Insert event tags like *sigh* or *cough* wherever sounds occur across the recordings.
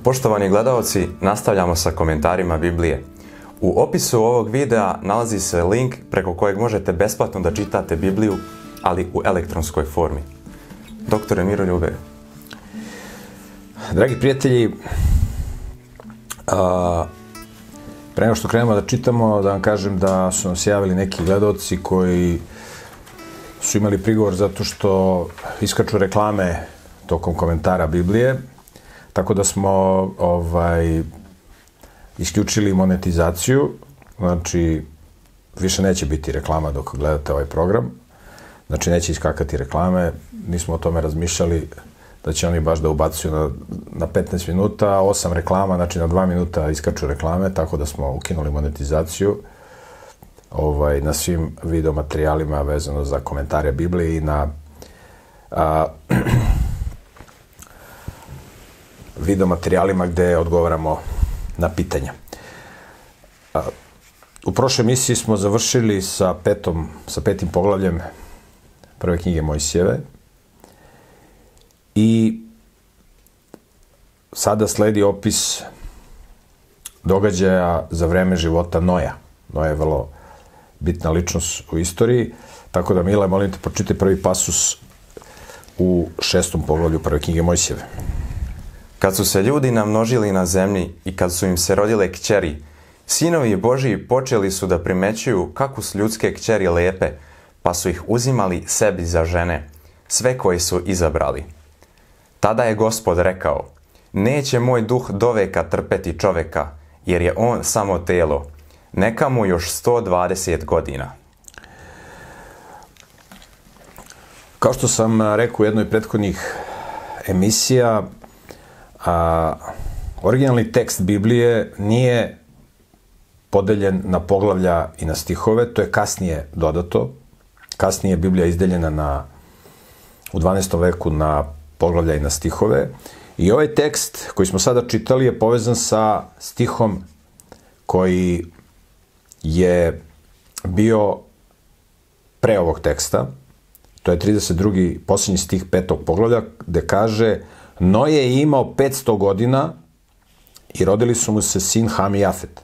Poštovani gledalci, nastavljamo sa komentarima Biblije. U opisu ovog videa nalazi se link preko kojeg možete besplatno da čitate Bibliju, ali u elektronskoj formi. Doktore Miroljube. Dragi prijatelji, a, pre nego što krenemo da čitamo, da vam kažem da su nam se javili neki gledalci koji su imali prigovor zato što iskaču reklame tokom komentara Biblije, tako da smo ovaj, isključili monetizaciju, znači više neće biti reklama dok gledate ovaj program, znači neće iskakati reklame, nismo o tome razmišljali da će oni baš da ubacuju na, na 15 minuta, 8 reklama, znači na 2 minuta iskaču reklame, tako da smo ukinuli monetizaciju ovaj, na svim video materijalima vezano za komentare Biblije i na a, *clears throat* video materijalima gde odgovaramo na pitanja. U prošloj emisiji smo završili sa petom, sa petim poglavljem prve knjige Mojsijeve i sada sledi opis događaja za vreme života Noja. Noja je vrlo bitna ličnost u istoriji, tako da Mile, molim te, pročitaj prvi pasus u šestom poglavlju prve knjige Mojsijeve. Kad su se ljudi namnožili na zemlji i kad su im se rodile kćeri, sinovi Božiji počeli su da primećuju kako su ljudske kćeri lepe, pa su ih uzimali sebi za žene, sve koje su izabrali. Tada je gospod rekao, neće moj duh doveka trpeti čoveka, jer je on samo telo, neka mu još 120 godina. Kao što sam rekao u jednoj prethodnih emisija, a, originalni tekst Biblije nije podeljen na poglavlja i na stihove, to je kasnije dodato. Kasnije je Biblija izdeljena na, u 12. veku na poglavlja i na stihove. I ovaj tekst koji smo sada čitali je povezan sa stihom koji je bio pre ovog teksta. To je 32. posljednji stih petog poglavlja gde kaže Noje je imao 500 godina i rodili su mu se sin Ham i Jafet.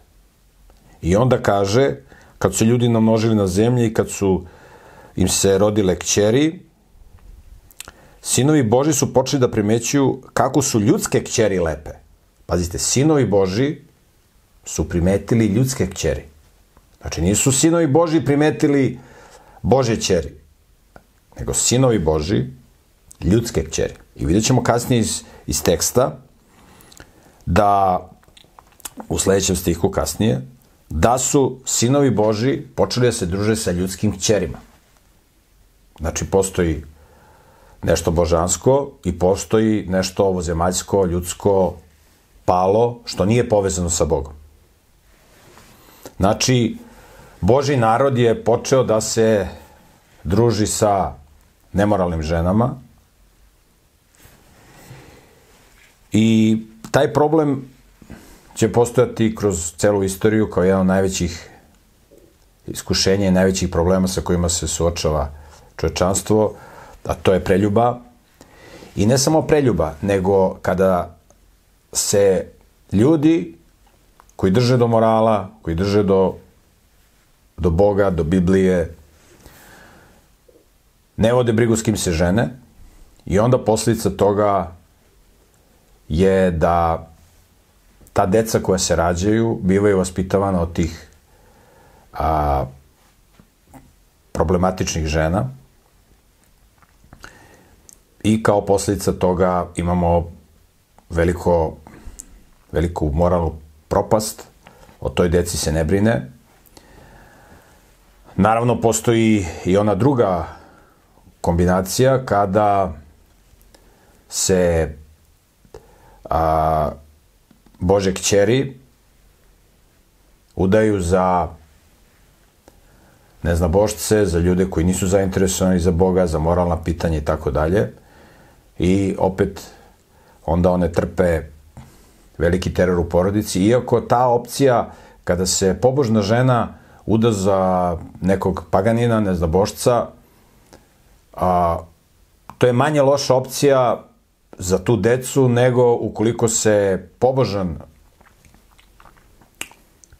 I onda kaže, kad su ljudi namnožili na zemlji i kad su im se rodile kćeri, sinovi Boži su počeli da primećuju kako su ljudske kćeri lepe. Pazite, sinovi Boži su primetili ljudske kćeri. Znači, nisu sinovi Boži primetili Bože kćeri, nego sinovi Boži ljudske kćeri. I vidjet ćemo kasnije iz, iz teksta da u sledećem stihu kasnije da su sinovi Boži počeli da se druže sa ljudskim kćerima. Znači, postoji nešto božansko i postoji nešto ovozemaljsko, ljudsko, palo, što nije povezano sa Bogom. Znači, Boži narod je počeo da se druži sa nemoralnim ženama i taj problem će postojati kroz celu istoriju kao jedan od najvećih iskušenja i najvećih problema sa kojima se suočava čovečanstvo, a to je preljuba. I ne samo preljuba, nego kada se ljudi koji drže do morala, koji drže do, do Boga, do Biblije, ne vode brigu s kim se žene i onda posljedica toga je da ta deca koja se rađaju bivaju vaspitavana od tih a, problematičnih žena i kao posljedica toga imamo veliko, veliku moralnu propast, o toj deci se ne brine. Naravno, postoji i ona druga kombinacija kada se a, Bože kćeri udaju za ne zna božce, za ljude koji nisu zainteresovani za Boga, za moralna pitanja i tako dalje. I opet onda one trpe veliki teror u porodici, iako ta opcija kada se pobožna žena uda za nekog paganina, ne zna božca, a, to je manje loša opcija za tu decu nego ukoliko se pobožan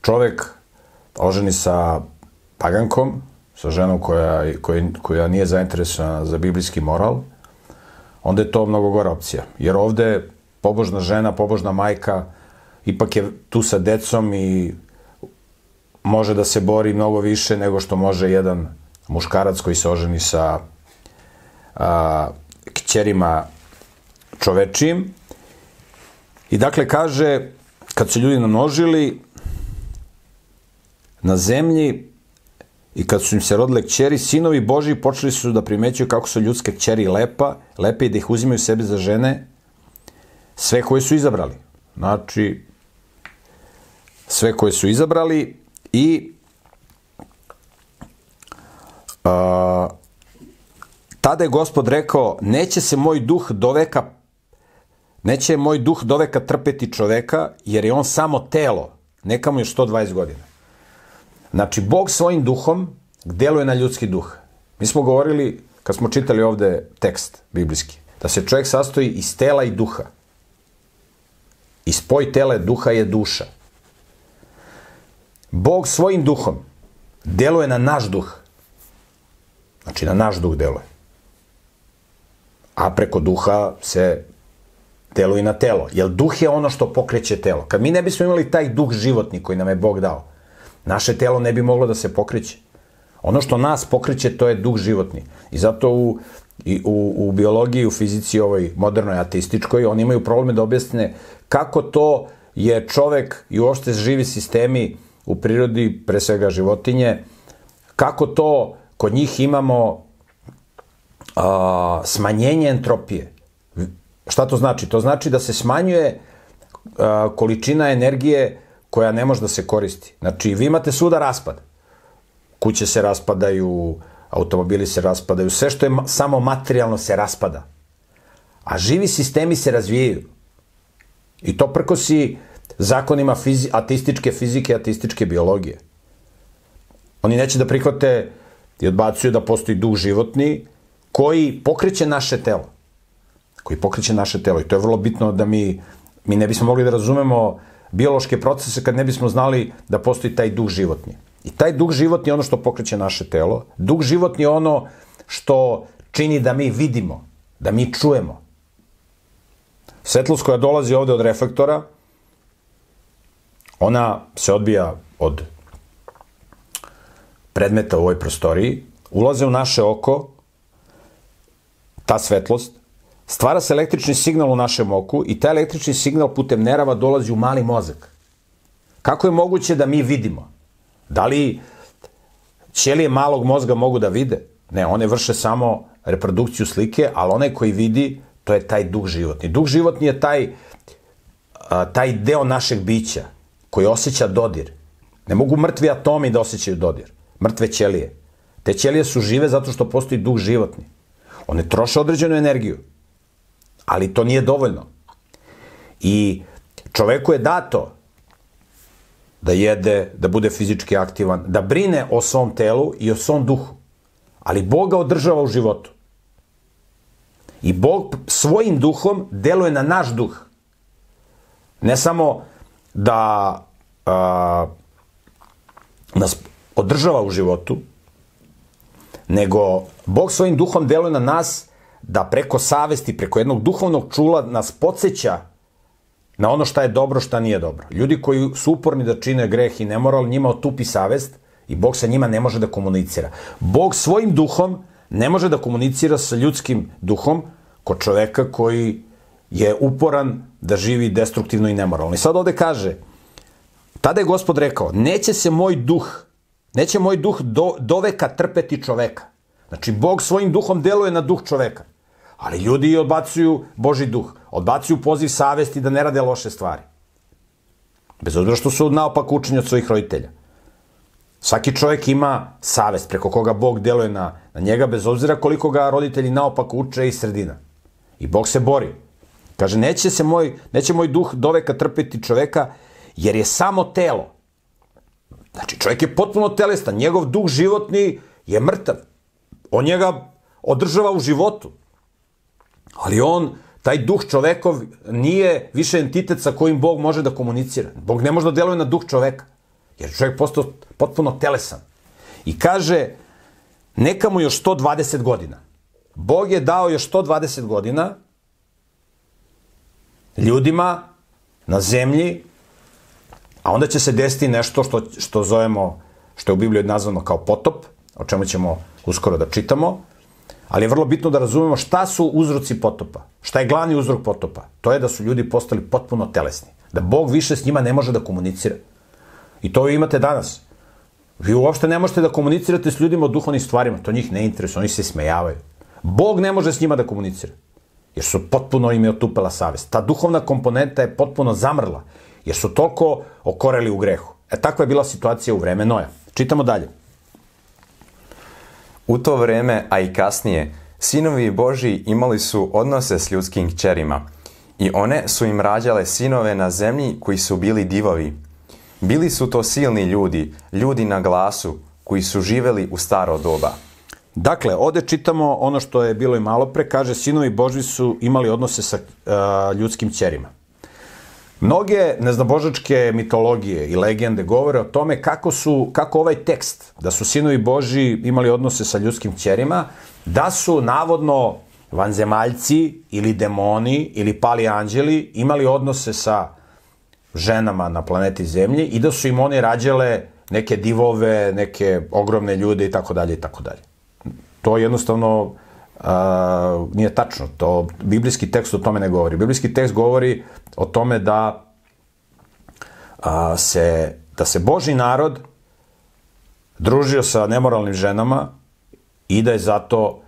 čovek oženi sa pagankom, sa ženom koja, koja, koja nije zainteresovana za biblijski moral, onda je to mnogo gora opcija. Jer ovde pobožna žena, pobožna majka, ipak je tu sa decom i može da se bori mnogo više nego što može jedan muškarac koji se oženi sa a, kćerima čovečijim. I dakle kaže, kad su ljudi namnožili na zemlji i kad su im se rodile kćeri, sinovi Boži počeli su da primećuju kako su ljudske kćeri lepa, lepe i da ih uzimaju sebi za žene, sve koje su izabrali. Znači, sve koje su izabrali i a, tada je gospod rekao, neće se moj duh doveka neće moj duh doveka trpeti čoveka, jer je on samo telo, neka mu je 120 godina. Znači, Bog svojim duhom deluje na ljudski duh. Mi smo govorili, kad smo čitali ovde tekst biblijski, da se čovjek sastoji iz tela i duha. I spoj tela i duha je duša. Bog svojim duhom deluje na naš duh. Znači, na naš duh deluje. A preko duha se deluje na telo. Jer duh je ono što pokreće telo. Kad mi ne bismo imali taj duh životni koji nam je Bog dao, naše telo ne bi moglo da se pokreće. Ono što nas pokreće, to je duh životni. I zato u, i u, u biologiji, u fizici ovoj modernoj ateističkoj, oni imaju probleme da objasne kako to je čovek i uopšte živi sistemi u prirodi, pre svega životinje, kako to kod njih imamo a, smanjenje entropije. Šta to znači? To znači da se smanjuje a, količina energije koja ne može da se koristi. Znači, vi imate svuda raspad. Kuće se raspadaju, automobili se raspadaju, sve što je ma samo materijalno se raspada. A živi sistemi se razvijaju. I to prkosi zakonima fizi, ateističke fizike, ateističke biologije. Oni neće da prihvate i odbacuju da postoji duh životni koji pokreće naše telo. Koji pokreće naše telo. I to je vrlo bitno da mi, mi ne bismo mogli da razumemo biološke procese kad ne bismo znali da postoji taj duh životni. I taj duh životni je ono što pokreće naše telo. Duh životni je ono što čini da mi vidimo, da mi čujemo. Svetlost koja dolazi ovde od reflektora, ona se odbija od predmeta u ovoj prostoriji, ulaze u naše oko, ta svetlost, stvara se električni signal u našem oku i taj električni signal putem nerava dolazi u mali mozak. Kako je moguće da mi vidimo? Da li ćelije malog mozga mogu da vide? Ne, one vrše samo reprodukciju slike, ali onaj koji vidi, to je taj duh životni. Duh životni je taj, taj deo našeg bića koji osjeća dodir. Ne mogu mrtvi atomi da osjećaju dodir. Mrtve ćelije. Te ćelije su žive zato što postoji duh životni. One troše određenu energiju ali to nije dovoljno. I čoveku je dato da jede, da bude fizički aktivan, da brine o svom telu i o svom duhu. Ali Bog ga održava u životu. I Bog svojim duhom deluje na naš duh. Ne samo da a, nas održava u životu, nego Bog svojim duhom deluje na nas da preko savesti, preko jednog duhovnog čula nas podsjeća na ono šta je dobro, šta nije dobro. Ljudi koji su uporni da čine greh i nemoral, njima otupi savest i Bog sa njima ne može da komunicira. Bog svojim duhom ne može da komunicira sa ljudskim duhom kod čoveka koji je uporan da živi destruktivno i nemoralno. I sad ovde kaže, tada je gospod rekao, neće se moj duh, neće moj duh do, doveka trpeti čoveka. Znači, Bog svojim duhom deluje na duh čoveka. Ali ljudi odbacuju Boži duh. Odbacuju poziv savesti da ne rade loše stvari. Bez obzira što su naopak učenje od svojih roditelja. Svaki čovjek ima savest preko koga Bog deluje na, na njega, bez obzira koliko ga roditelji naopak uče i sredina. I Bog se bori. Kaže, neće se moj, neće moj duh doveka trpeti čoveka, jer je samo telo. Znači, čovjek je potpuno telestan, njegov duh životni je mrtav. On njega održava u životu. Ali on taj duh čovekov nije više entitet sa kojim Bog može da komunicira. Bog ne može da deluje na duh čoveka, jer čovjek postao potpuno telesan. I kaže, neka mu još 120 godina. Bog je dao još 120 godina ljudima na zemlji, a onda će se desiti nešto što, što zovemo, što je u Bibliji nazvano kao potop, o čemu ćemo uskoro da čitamo, ali je vrlo bitno da razumemo šta su uzroci potopa. Šta je glavni uzrok potopa? To je da su ljudi postali potpuno telesni. Da Bog više s njima ne može da komunicira. I to vi imate danas. Vi uopšte ne možete da komunicirate s ljudima o duhovnim stvarima. To njih ne interesuje, oni se smejavaju. Bog ne može s njima da komunicira. Jer su potpuno im je otupela savest. Ta duhovna komponenta je potpuno zamrla. Jer su toliko okoreli u grehu. E takva je bila situacija u vreme Noja. Čitamo dalje. U to vreme, a i kasnije, sinovi Boži imali su odnose s ljudskim kćerima i one su im rađale sinove na zemlji koji su bili divovi. Bili su to silni ljudi, ljudi na glasu, koji su živeli u staro doba. Dakle, ovde čitamo ono što je bilo i malo pre, kaže, sinovi Boži su imali odnose sa uh, ljudskim ćerima. Mnoge neznabožačke mitologije i legende govore o tome kako su, kako ovaj tekst, da su sinovi Boži imali odnose sa ljudskim ćerima, da su navodno vanzemaljci ili demoni ili pali anđeli imali odnose sa ženama na planeti Zemlji i da su im oni rađale neke divove, neke ogromne ljude i tako dalje i tako dalje. To jednostavno a, nije tačno. To, biblijski tekst o tome ne govori. Biblijski tekst govori o tome da a, se, da se Boži narod družio sa nemoralnim ženama i da je zato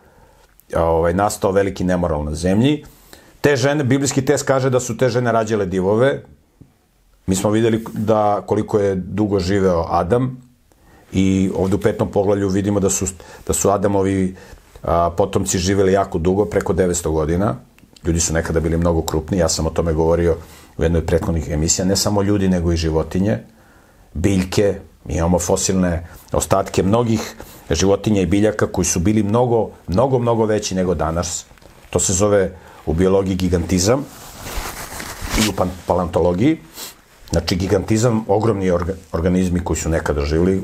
ovaj, nastao veliki nemoral na zemlji. Te žene, biblijski tekst kaže da su te žene rađale divove. Mi smo videli da koliko je dugo živeo Adam i ovde u petom poglavlju vidimo da su, da su Adamovi a, potomci živeli jako dugo, preko 900 godina. Ljudi su nekada bili mnogo krupni, ja sam o tome govorio u jednoj prethodnih emisija, ne samo ljudi, nego i životinje, biljke, mi imamo fosilne ostatke mnogih životinja i biljaka koji su bili mnogo, mnogo, mnogo veći nego danas. To se zove u biologiji gigantizam i u paleontologiji. Znači, gigantizam, ogromni organizmi koji su nekada živili,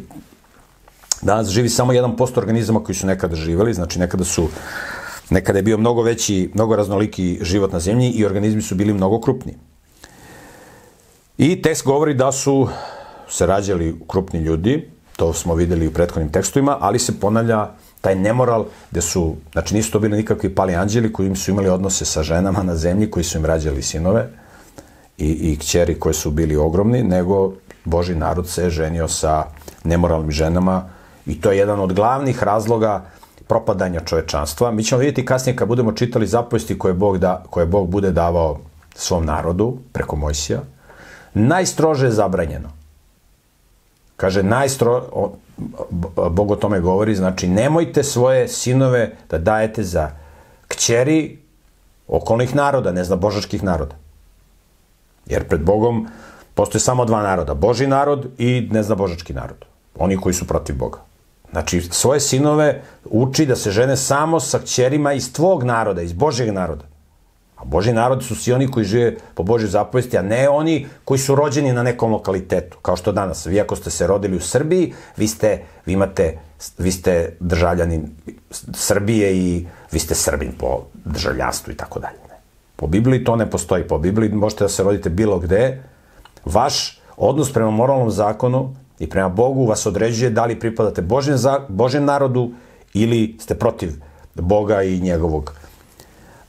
Danas živi samo 1% organizama koji su nekada živeli, znači nekada su nekada je bio mnogo veći, mnogo raznoliki život na zemlji i organizmi su bili mnogo krupni. I tekst govori da su se rađali krupni ljudi, to smo videli u prethodnim tekstovima, ali se ponavlja taj nemoral gde su, znači nisu to bili nikakvi pali anđeli koji su imali odnose sa ženama na zemlji, koji su im rađali sinove i, i kćeri koji su bili ogromni, nego Boži narod se ženio sa nemoralnim ženama I to je jedan od glavnih razloga propadanja čovečanstva. Mi ćemo vidjeti kasnije kad budemo čitali zapovesti koje Bog, da, koje Bog bude davao svom narodu preko Mojsija. Najstrože je zabranjeno. Kaže, najstro, Bog o tome govori, znači nemojte svoje sinove da dajete za kćeri okolnih naroda, ne zna božačkih naroda. Jer pred Bogom postoje samo dva naroda, Boži narod i ne zna božački narod. Oni koji su protiv Boga. Znači, svoje sinove uči da se žene samo sa kćerima iz tvog naroda, iz Božjeg naroda. A Boži narod su svi oni koji žive po Božoj zapovesti, a ne oni koji su rođeni na nekom lokalitetu, kao što danas. Vi ako ste se rodili u Srbiji, vi ste, vi imate, vi ste državljanin Srbije i vi ste Srbin po državljanstvu i tako dalje. Po Bibliji to ne postoji. Po Bibliji možete da se rodite bilo gde. Vaš odnos prema moralnom zakonu i prema Bogu vas određuje da li pripadate Božjem, za, Božjem narodu ili ste protiv Boga i njegovog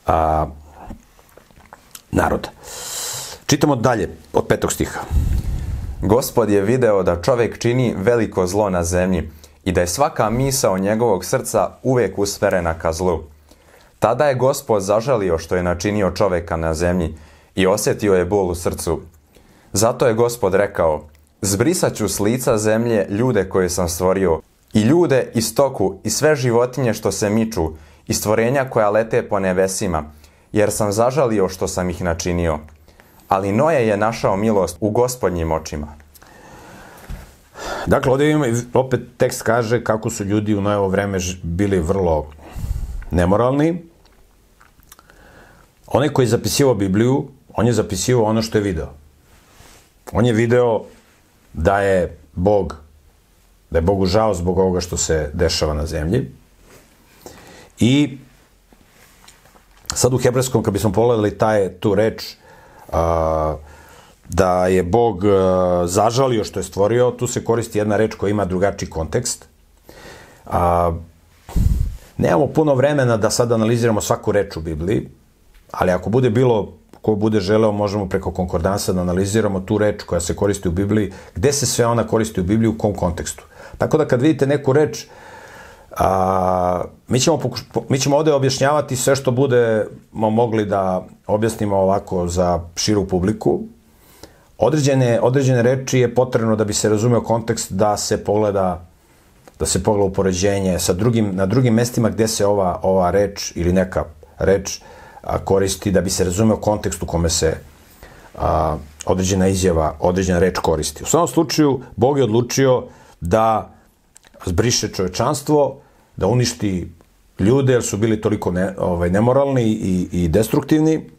a, naroda. Čitamo dalje od petog stiha. Gospod je video da čovek čini veliko zlo na zemlji i da je svaka misa o njegovog srca uvek usmerena ka zlu. Tada je gospod zažalio što je načinio čoveka na zemlji i osjetio je bol u srcu. Zato je gospod rekao, Zbrisat ću s lica zemlje ljude koje sam stvorio, i ljude i stoku i sve životinje što se miču, i stvorenja koja lete po nebesima, jer sam zažalio što sam ih načinio. Ali Noje je našao milost u gospodnjim očima. Dakle, ovdje imamo, opet tekst kaže kako su ljudi u Nojevo vreme bili vrlo nemoralni onaj koji je zapisivao Bibliju, on je zapisivao ono što je video. On je video da je Bog, da je Bogu žao zbog ovoga što se dešava na zemlji. I sad u hebrejskom, kad bismo pogledali taj, tu reč, a, da je Bog a, zažalio što je stvorio, tu se koristi jedna reč koja ima drugačiji kontekst. A, nemamo puno vremena da sad analiziramo svaku reč u Bibliji, ali ako bude bilo ko bude želeo, možemo preko konkordansa da analiziramo tu reč koja se koristi u Bibliji, gde se sve ona koristi u Bibliji, u kom kontekstu. Tako da kad vidite neku reč, a, mi, ćemo pokuš, mi ćemo ovde objašnjavati sve što budemo mogli da objasnimo ovako za širu publiku. Određene, određene reči je potrebno da bi se razumeo kontekst da se pogleda da se pogleda upoređenje sa drugim, na drugim mestima gde se ova, ova reč ili neka reč a, koristi da bi se razumeo kontekst u kome se a, određena izjava, određena reč koristi. U svakom slučaju, Bog je odlučio da zbriše čovečanstvo, da uništi ljude, jer su bili toliko ne, ovaj, nemoralni i, i destruktivni.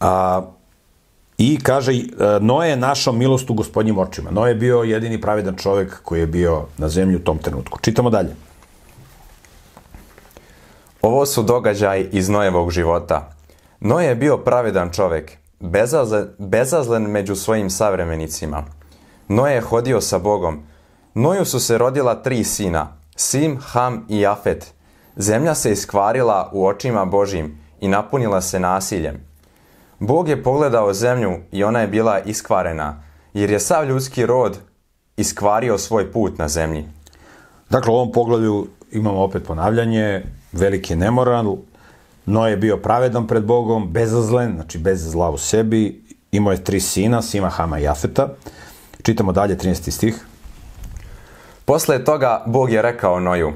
A, I kaže, Noe je našao milost u gospodnjim očima. Noe je bio jedini pravedan čovek koji je bio na zemlji u tom trenutku. Čitamo dalje. Ovo su događaj iz Nojevog života. Noje je bio pravedan čovek, bezazlen, bezazlen među svojim savremenicima. Noje je hodio sa Bogom. Noju su se rodila tri sina, Sim, Ham i Jafet. Zemlja se iskvarila u očima Božim i napunila se nasiljem. Bog je pogledao zemlju i ona je bila iskvarena, jer je sav ljudski rod iskvario svoj put na zemlji. Dakle, u ovom pogledu imamo opet ponavljanje, veliki nemoral, No je bio pravedan pred Bogom, bezazlen, znači bez zla u sebi, imao je tri sina, Sima, Hama i Jafeta. Čitamo dalje 13. stih. Posle toga Bog je rekao Noju,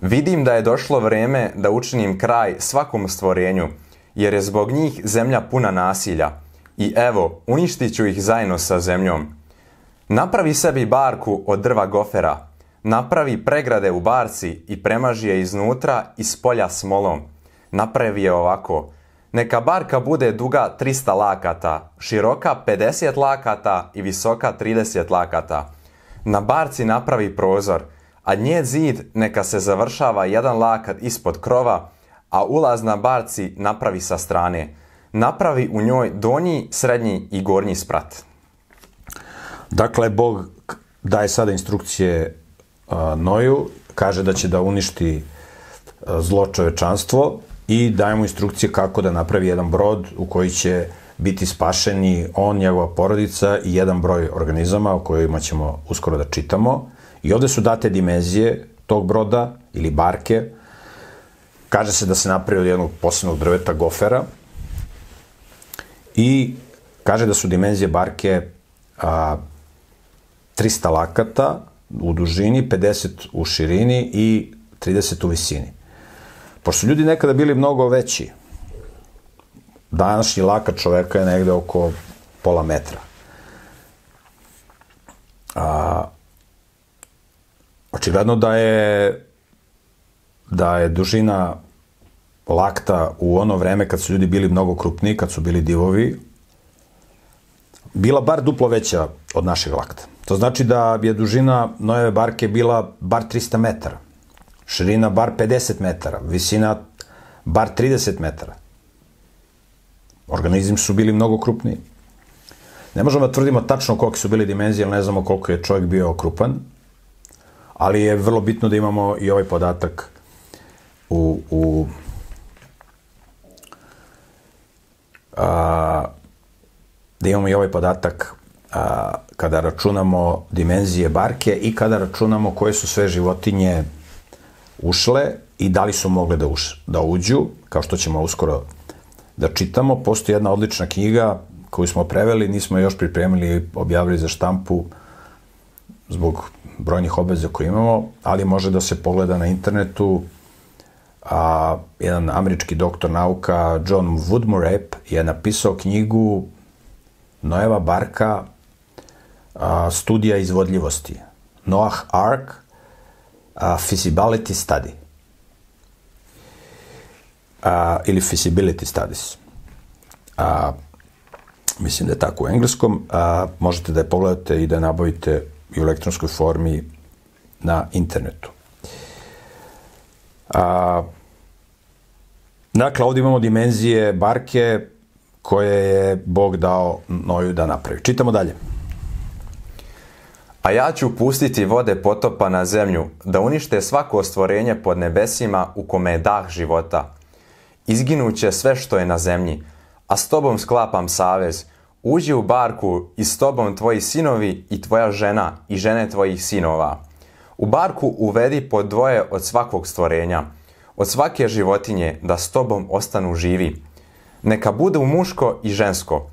Vidim da je došlo vreme da učinim kraj svakom stvorenju, jer je zbog njih zemlja puna nasilja. I evo, uništit ću ih zajedno sa zemljom. Napravi sebi barku od drva gofera, napravi pregrade u barci i premaži je iznutra i s polja smolom. Napravi je ovako. Neka barka bude duga 300 lakata, široka 50 lakata i visoka 30 lakata. Na barci napravi prozor, a nje zid neka se završava jedan lakat ispod krova, a ulaz na barci napravi sa strane. Napravi u njoj donji, srednji i gornji sprat. Dakle, Bog daje sada instrukcije Noju, kaže da će da uništi zlo čovečanstvo i daje mu instrukcije kako da napravi jedan brod u koji će biti spašeni on, njegova porodica i jedan broj organizama o kojima ćemo uskoro da čitamo. I ovde su date dimenzije tog broda ili barke. Kaže se da se napravi od jednog posebnog drveta gofera i kaže da su dimenzije barke a, 300 lakata, u dužini, 50 u širini i 30 u visini. Pošto su ljudi nekada bili mnogo veći, današnji lakat čoveka je negde oko pola metra. A, očigledno da je da je dužina lakta u ono vreme kad su ljudi bili mnogo krupniji, kad su bili divovi, bila bar duplo veća od našeg lakta. To znači da je dužina Nojeve barke bila bar 300 metara, širina bar 50 metara, visina bar 30 metara. Organizmi su bili mnogo krupniji. Ne možemo da tvrdimo tačno kolike su bili dimenzije, ali ne znamo koliko je čovjek bio krupan, ali je vrlo bitno da imamo i ovaj podatak u, u a, da imamo i ovaj podatak a, kada računamo dimenzije barke i kada računamo koje su sve životinje ušle i da li su mogle da, uš, da uđu, kao što ćemo uskoro da čitamo. Postoji jedna odlična knjiga koju smo preveli, nismo još pripremili i objavili za štampu zbog brojnih obaveza koje imamo, ali može da se pogleda na internetu. A, jedan američki doktor nauka, John Woodmore je napisao knjigu Noeva barka a, studija izvodljivosti. Noah Ark a, Feasibility Study. a, ili feasibility studies. A, mislim da je tako u engleskom, a, možete da je pogledate i da je nabavite i u elektronskoj formi na internetu. A, dakle, ovdje imamo dimenzije barke koje je Bog dao Noju da napravi. Čitamo dalje. A ja ću pustiti vode potopa na zemlju, da unište svako stvorenje pod nebesima u kome je dah života. Izginuće sve što je na zemlji, a s tobom sklapam savez. Uđi u barku i s tobom tvoji sinovi i tvoja žena i žene tvojih sinova. U barku uvedi po dvoje od svakog stvorenja, od svake životinje da s tobom ostanu živi. Neka bude u muško i žensko,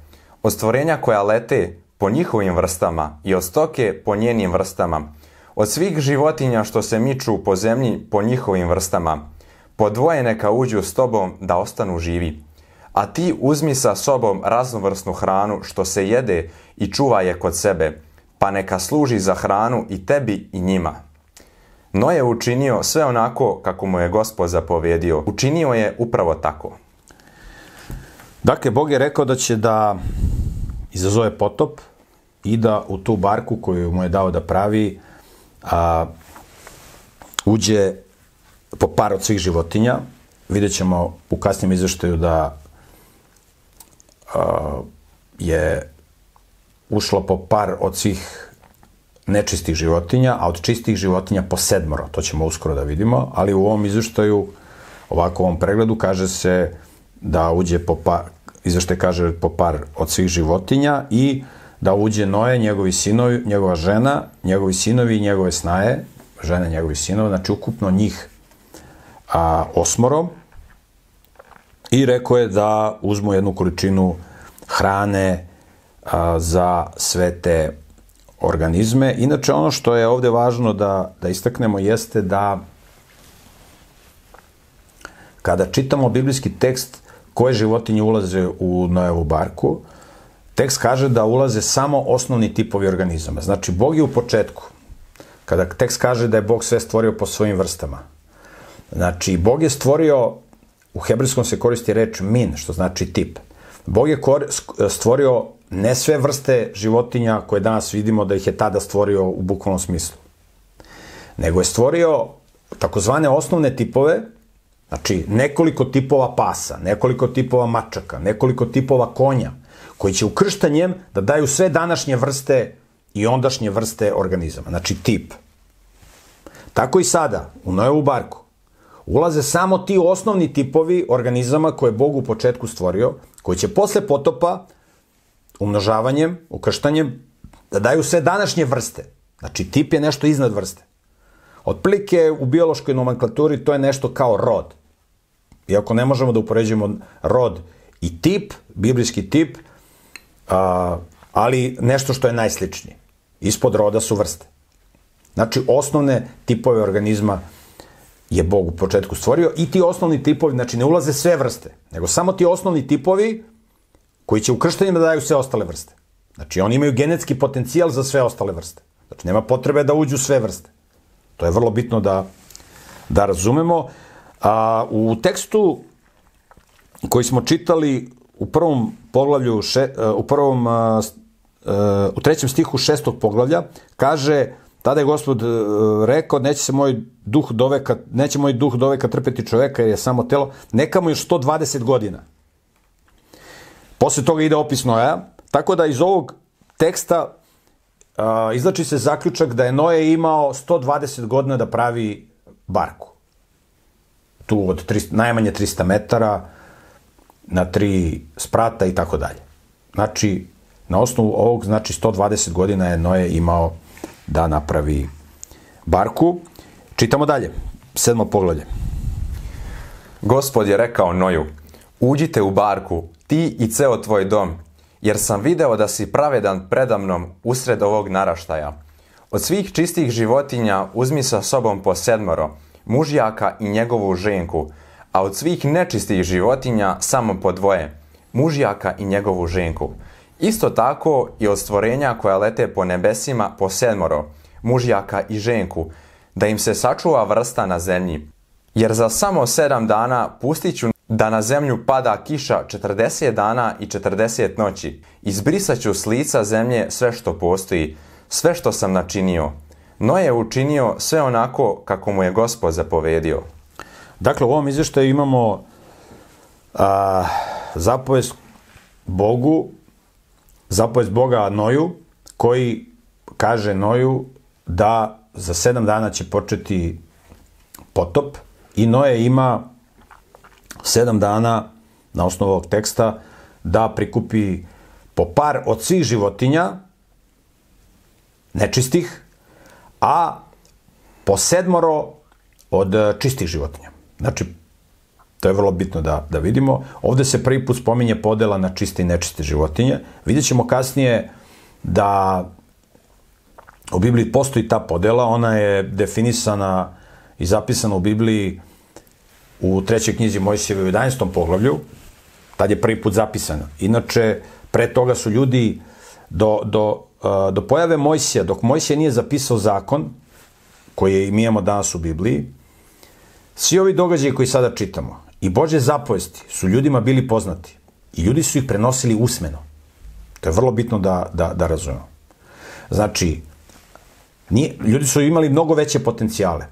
od stvorenja koja lete po njihovim vrstama i od stoke po njenim vrstama, od svih životinja što se miču po zemlji po njihovim vrstama, po dvoje neka uđu s tobom da ostanu živi. A ti uzmi sa sobom raznovrsnu hranu što se jede i čuva je kod sebe, pa neka služi za hranu i tebi i njima. No je učinio sve onako kako mu je gospod zapovjedio. Učinio je upravo tako. Dakle, Bog je rekao da će da izazove potop i da u tu barku koju mu je dao da pravi a, uđe po par od svih životinja. Vidjet ćemo u kasnijem izveštaju da a, je ušlo po par od svih nečistih životinja, a od čistih životinja po sedmoro. To ćemo uskoro da vidimo, ali u ovom izveštaju, ovako ovom pregledu, kaže se da uđe po par, izveštaj kaže po par od svih životinja i da uđe Noje, njegovi sinovi, njegova žena, njegovi sinovi i njegove snaje, žene njegovi sinovi, znači ukupno njih a, osmoro. I rekao je da uzmu jednu količinu hrane a, za sve te organizme. Inače, ono što je ovde važno da, da istaknemo jeste da kada čitamo biblijski tekst, koje životinje ulaze u Nojevu barku, tekst kaže da ulaze samo osnovni tipovi organizama. Znači, Bog je u početku, kada tekst kaže da je Bog sve stvorio po svojim vrstama. Znači, Bog je stvorio, u hebrejskom se koristi reč min, što znači tip. Bog je stvorio ne sve vrste životinja koje danas vidimo da ih je tada stvorio u bukvalnom smislu, nego je stvorio takozvane osnovne tipove Znači, nekoliko tipova pasa, nekoliko tipova mačaka, nekoliko tipova konja, koji će ukrštanjem da daju sve današnje vrste i ondašnje vrste organizama. Znači, tip. Tako i sada, u Nojevu barku, ulaze samo ti osnovni tipovi organizama koje je Bog u početku stvorio, koji će posle potopa, umnožavanjem, ukrštanjem, da daju sve današnje vrste. Znači, tip je nešto iznad vrste. Otprilike u biološkoj nomenklaturi to je nešto kao rod. Iako ne možemo da upoređujemo rod i tip, biblijski tip, a, ali nešto što je najsličnije. Ispod roda su vrste. Znači, osnovne tipove organizma je Bog u početku stvorio i ti osnovni tipovi, znači ne ulaze sve vrste, nego samo ti osnovni tipovi koji će u krštenjima da daju sve ostale vrste. Znači, oni imaju genetski potencijal za sve ostale vrste. Znači, nema potrebe da uđu sve vrste. To je vrlo bitno da, da razumemo. A, u tekstu koji smo čitali u prvom poglavlju, še, u prvom, a, a, u trećem stihu šestog poglavlja, kaže, tada je gospod rekao, neće se moj duh doveka, neće moj duh doveka trpeti čoveka jer je samo telo, neka mu još 120 godina. Posle toga ide opis Noja, tako da iz ovog teksta izlači se zaključak da je Noje imao 120 godina da pravi barku tu od 300, najmanje 300 metara na tri sprata i tako dalje. Znači, na osnovu ovog, znači 120 godina je Noe imao da napravi barku. Čitamo dalje, sedmo poglavlje. Gospod je rekao Noju, uđite u barku, ti i ceo tvoj dom, jer sam video da si pravedan predamnom usred ovog naraštaja. Od svih čistih životinja uzmi sa sobom po sedmoro, mužjaka i njegovu ženku, a od svih nečistih životinja samo po dvoje, mužjaka i njegovu ženku. Isto tako i od stvorenja koja lete po nebesima po sedmoro, mužjaka i ženku, da im se sačuva vrsta na zemlji. Jer za samo sedam dana pustit ću da na zemlju pada kiša 40 dana i 40 noći. Izbrisat ću s lica zemlje sve što postoji, sve što sam načinio. Noe je učinio sve onako kako mu je gospod zapovedio. Dakle, u ovom izveštaju imamo a, zapovest Bogu, zapovest Boga Noju, koji kaže Noju da za sedam dana će početi potop i Noje ima sedam dana na osnovu ovog teksta da prikupi po par od svih životinja nečistih, a po sedmoro od čistih životinja. Znači, to je vrlo bitno da, da vidimo. Ovde se prvi put spominje podela na čiste i nečiste životinje. Vidjet ćemo kasnije da u Bibliji postoji ta podela, ona je definisana i zapisana u Bibliji u trećoj knjizi Mojsijeve u 11. poglavlju, tad je prvi put zapisana. Inače, pre toga su ljudi do, do, do pojave Mojsija, dok Mojsija nije zapisao zakon, koji mi imamo danas u Bibliji, svi ovi događaji koji sada čitamo i Bože zapovesti su ljudima bili poznati i ljudi su ih prenosili usmeno. To je vrlo bitno da, da, da razumemo. Znači, nije, ljudi su imali mnogo veće potencijale.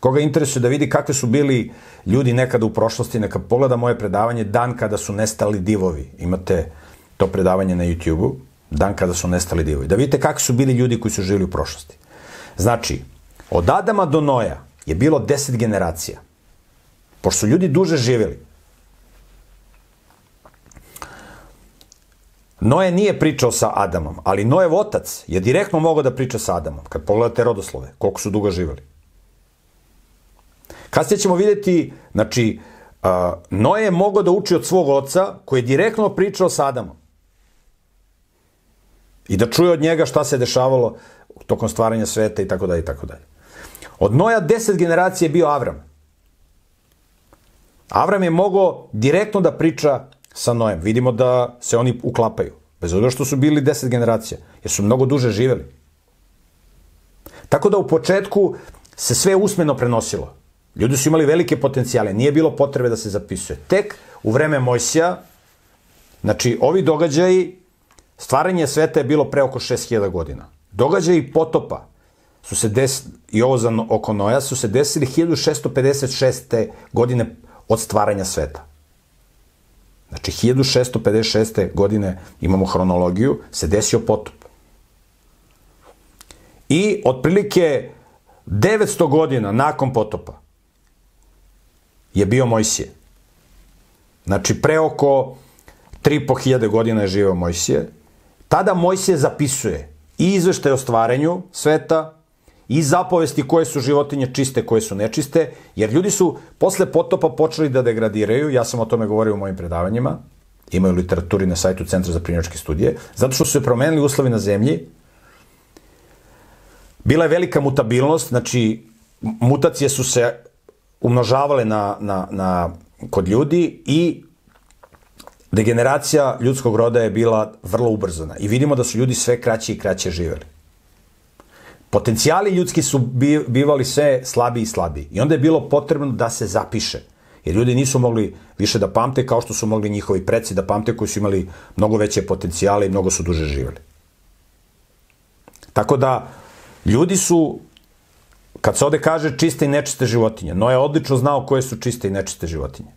Koga interesuje da vidi kakve su bili ljudi nekada u prošlosti, neka pogleda moje predavanje Dan kada su nestali divovi. Imate to predavanje na YouTube-u, Dan kada su nestali divovi. Da vidite kakvi su bili ljudi koji su živjeli u prošlosti. Znači, od Adama do Noja je bilo deset generacija. Pošto su ljudi duže živjeli. Noje nije pričao sa Adamom, ali Nojev otac je direktno mogao da priča sa Adamom, kad pogledate rodoslove, koliko su dugo živjeli. Kasnije ćemo vidjeti, znači, uh, Noje je mogao da uči od svog oca, koji je direktno pričao sa Adamom. I da čuje od njega šta se dešavalo tokom stvaranja sveta i tako dalje i tako dalje. Od Noja deset generacija je bio Avram. Avram je mogao direktno da priča sa Nojem. Vidimo da se oni uklapaju. Bez obzira što su bili deset generacija. Jer su mnogo duže živeli. Tako da u početku se sve usmeno prenosilo. Ljudi su imali velike potencijale. Nije bilo potrebe da se zapisuje. Tek u vreme Mojsija, znači ovi događaji, stvaranje sveta je bilo pre oko 6000 godina. Događaji potopa su se des, i ovo za oko Noja su se desili 1656. godine od stvaranja sveta. Znači, 1656. godine imamo hronologiju, se desio potop. I otprilike 900 godina nakon potopa je bio Mojsije. Znači, pre oko 3500 godina je živeo Mojsije. Tada Mojsije zapisuje i izveštaj o stvaranju sveta, i zapovesti koje su životinje čiste, koje su nečiste, jer ljudi su posle potopa počeli da degradiraju, ja sam o tome govorio u mojim predavanjima, imaju literaturi na sajtu Centra za primjerčke studije, zato što su se promenili uslovi na zemlji, bila je velika mutabilnost, znači mutacije su se umnožavale na, na, na, kod ljudi i degeneracija ljudskog roda je bila vrlo ubrzana. I vidimo da su ljudi sve kraće i kraće živeli potencijali ljudski su bivali sve slabiji i slabiji. I onda je bilo potrebno da se zapiše. Jer ljudi nisu mogli više da pamte kao što su mogli njihovi preci da pamte koji su imali mnogo veće potencijale i mnogo su duže živjeli. Tako da, ljudi su, kad se ovde kaže čiste i nečiste životinje, no je odlično znao koje su čiste i nečiste životinje.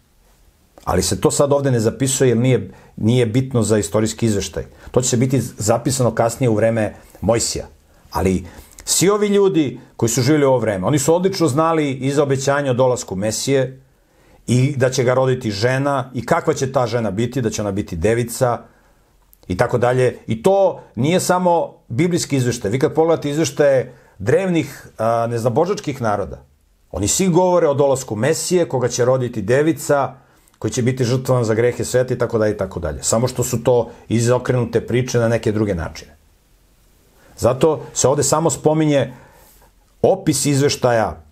Ali se to sad ovde ne zapisuje jer nije, nije bitno za istorijski izveštaj. To će se biti zapisano kasnije u vreme Mojsija. Ali Svi ovi ljudi koji su živjeli ovo vreme, oni su odlično znali i za obećanje o dolasku Mesije i da će ga roditi žena i kakva će ta žena biti, da će ona biti devica i tako dalje. I to nije samo biblijski izveštaj. Vi kad pogledate izveštaje drevnih a, neznabožačkih naroda, oni svi govore o dolasku Mesije, koga će roditi devica, koji će biti žrtvovan za grehe sveta i tako dalje i tako dalje. Samo što su to izokrenute priče na neke druge načine. Zato se ovde samo spominje opis izveštaja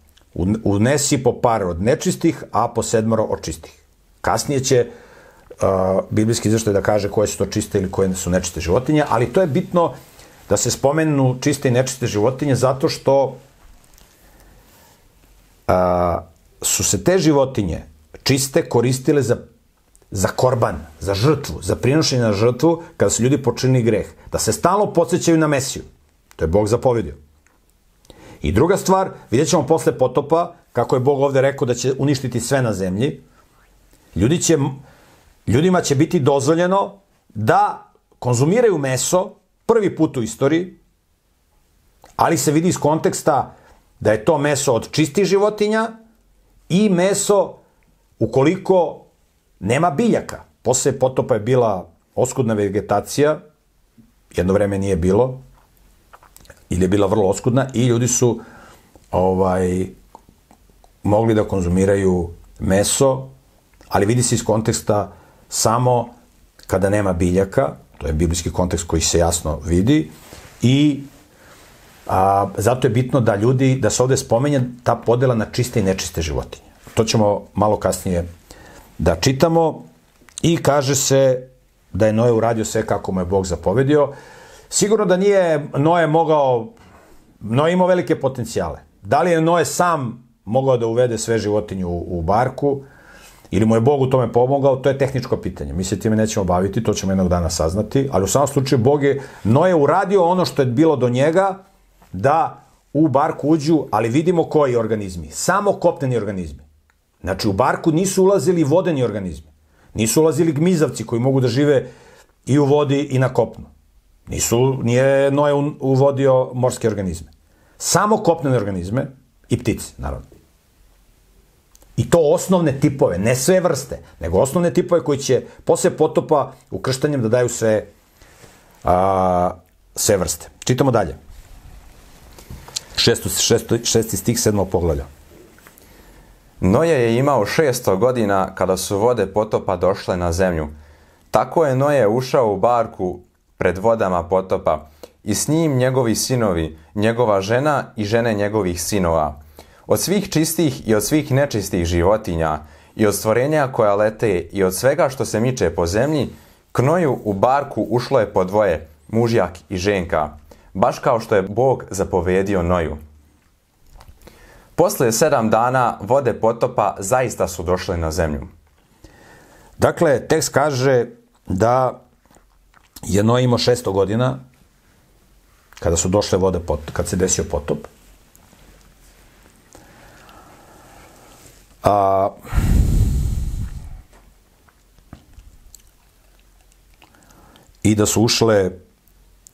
unesi po par od nečistih, a po sedmoro od čistih. Kasnije će uh, biblijski izveštaj da kaže koje su to čiste ili koje su nečiste životinje, ali to je bitno da se spomenu čiste i nečiste životinje zato što uh, su se te životinje čiste koristile za, za korban, za žrtvu, za prinošenje na žrtvu kada su ljudi počinili greh. Da se stalno podsjećaju na Mesiju. To je Bog zapovedio. I druga stvar, vidjet ćemo posle potopa, kako je Bog ovde rekao da će uništiti sve na zemlji, ljudi će, ljudima će biti dozvoljeno da konzumiraju meso prvi put u istoriji, ali se vidi iz konteksta da je to meso od čistih životinja i meso ukoliko nema biljaka. Posle potopa je bila oskudna vegetacija, jedno vreme nije bilo, ili je bila vrlo oskudna i ljudi su ovaj mogli da konzumiraju meso, ali vidi se iz konteksta samo kada nema biljaka, to je biblijski kontekst koji se jasno vidi, i a, zato je bitno da ljudi, da se ovde spomenje ta podela na čiste i nečiste životinje. To ćemo malo kasnije da čitamo i kaže se da je Noe uradio sve kako mu je Bog zapovedio. Sigurno da nije Noe mogao, Noe imao velike potencijale. Da li je Noe sam mogao da uvede sve životinje u, u barku, ili mu je Bog u tome pomogao, to je tehničko pitanje. Mi se time nećemo baviti, to ćemo jednog dana saznati, ali u samom slučaju Bog je, Noe uradio ono što je bilo do njega, da u barku uđu, ali vidimo koji organizmi. Samo kopneni organizmi. Znači, u barku nisu ulazili vodeni organizmi. Nisu ulazili gmizavci koji mogu da žive i u vodi i na kopnu. Nisu, nije Noe uvodio morske organizme. Samo kopnene organizme i ptice, naravno. I to osnovne tipove, ne sve vrste, nego osnovne tipove koji će posle potopa ukrštanjem da daju sve, a, sve vrste. Čitamo dalje. Šesto, šesto, šesti stih sedmog poglavlja. Noje je imao 600 godina kada su vode potopa došle na zemlju. Tako je Noje ušao u barku pred vodama potopa i s njim njegovi sinovi, njegova žena i žene njegovih sinova. Od svih čistih i od svih nečistih životinja i od stvorenja koja lete i od svega što se miče po zemlji, k Noju u barku ušlo je po dvoje, mužjak i ženka, baš kao što je Bog zapovedio Noju. Posle sedam dana vode potopa zaista su došle na zemlju. Dakle, tekst kaže da je Noe imao 600 godina kada su došle vode, pot, kad se desio potop. A, I da su ušle,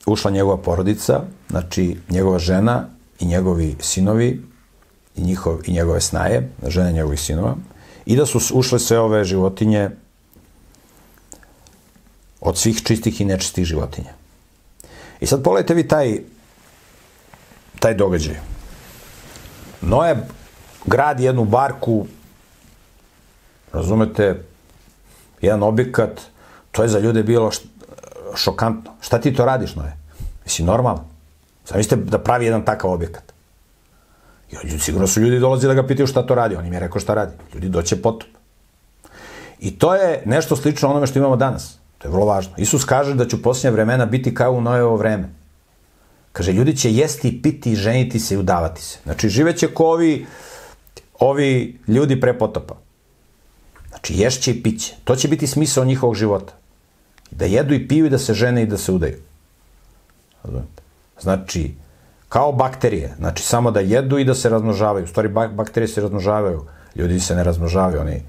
ušla njegova porodica, znači njegova žena i njegovi sinovi i, njihov, i njegove snaje, žene njegovih sinova, i da su ušle sve ove životinje od svih čistih i nečistih životinja. I sad pogledajte vi taj, taj događaj. Noe gradi jednu barku, razumete, jedan objekat, to je za ljude bilo šokantno. Šta ti to radiš, Noe? Jesi normalno? Sam mislite da pravi jedan takav objekat. I ljudi, sigurno su ljudi dolazili da ga pitaju šta to radi. On im je rekao šta radi. Ljudi doće potop. I to je nešto slično onome što imamo danas. To je vrlo važno. Isus kaže da će u posljednje vremena biti kao u Nojevo vreme. Kaže, ljudi će jesti, piti, ženiti se i udavati se. Znači, živeće ko ovi, ovi ljudi pre potopa. Znači, ješće i piće. To će biti smisao njihovog života. Da jedu i piju i da se žene i da se udaju. Znači, kao bakterije. Znači, samo da jedu i da se razmnožavaju. U stvari, bakterije se razmnožavaju. Ljudi se ne razmnožavaju, oni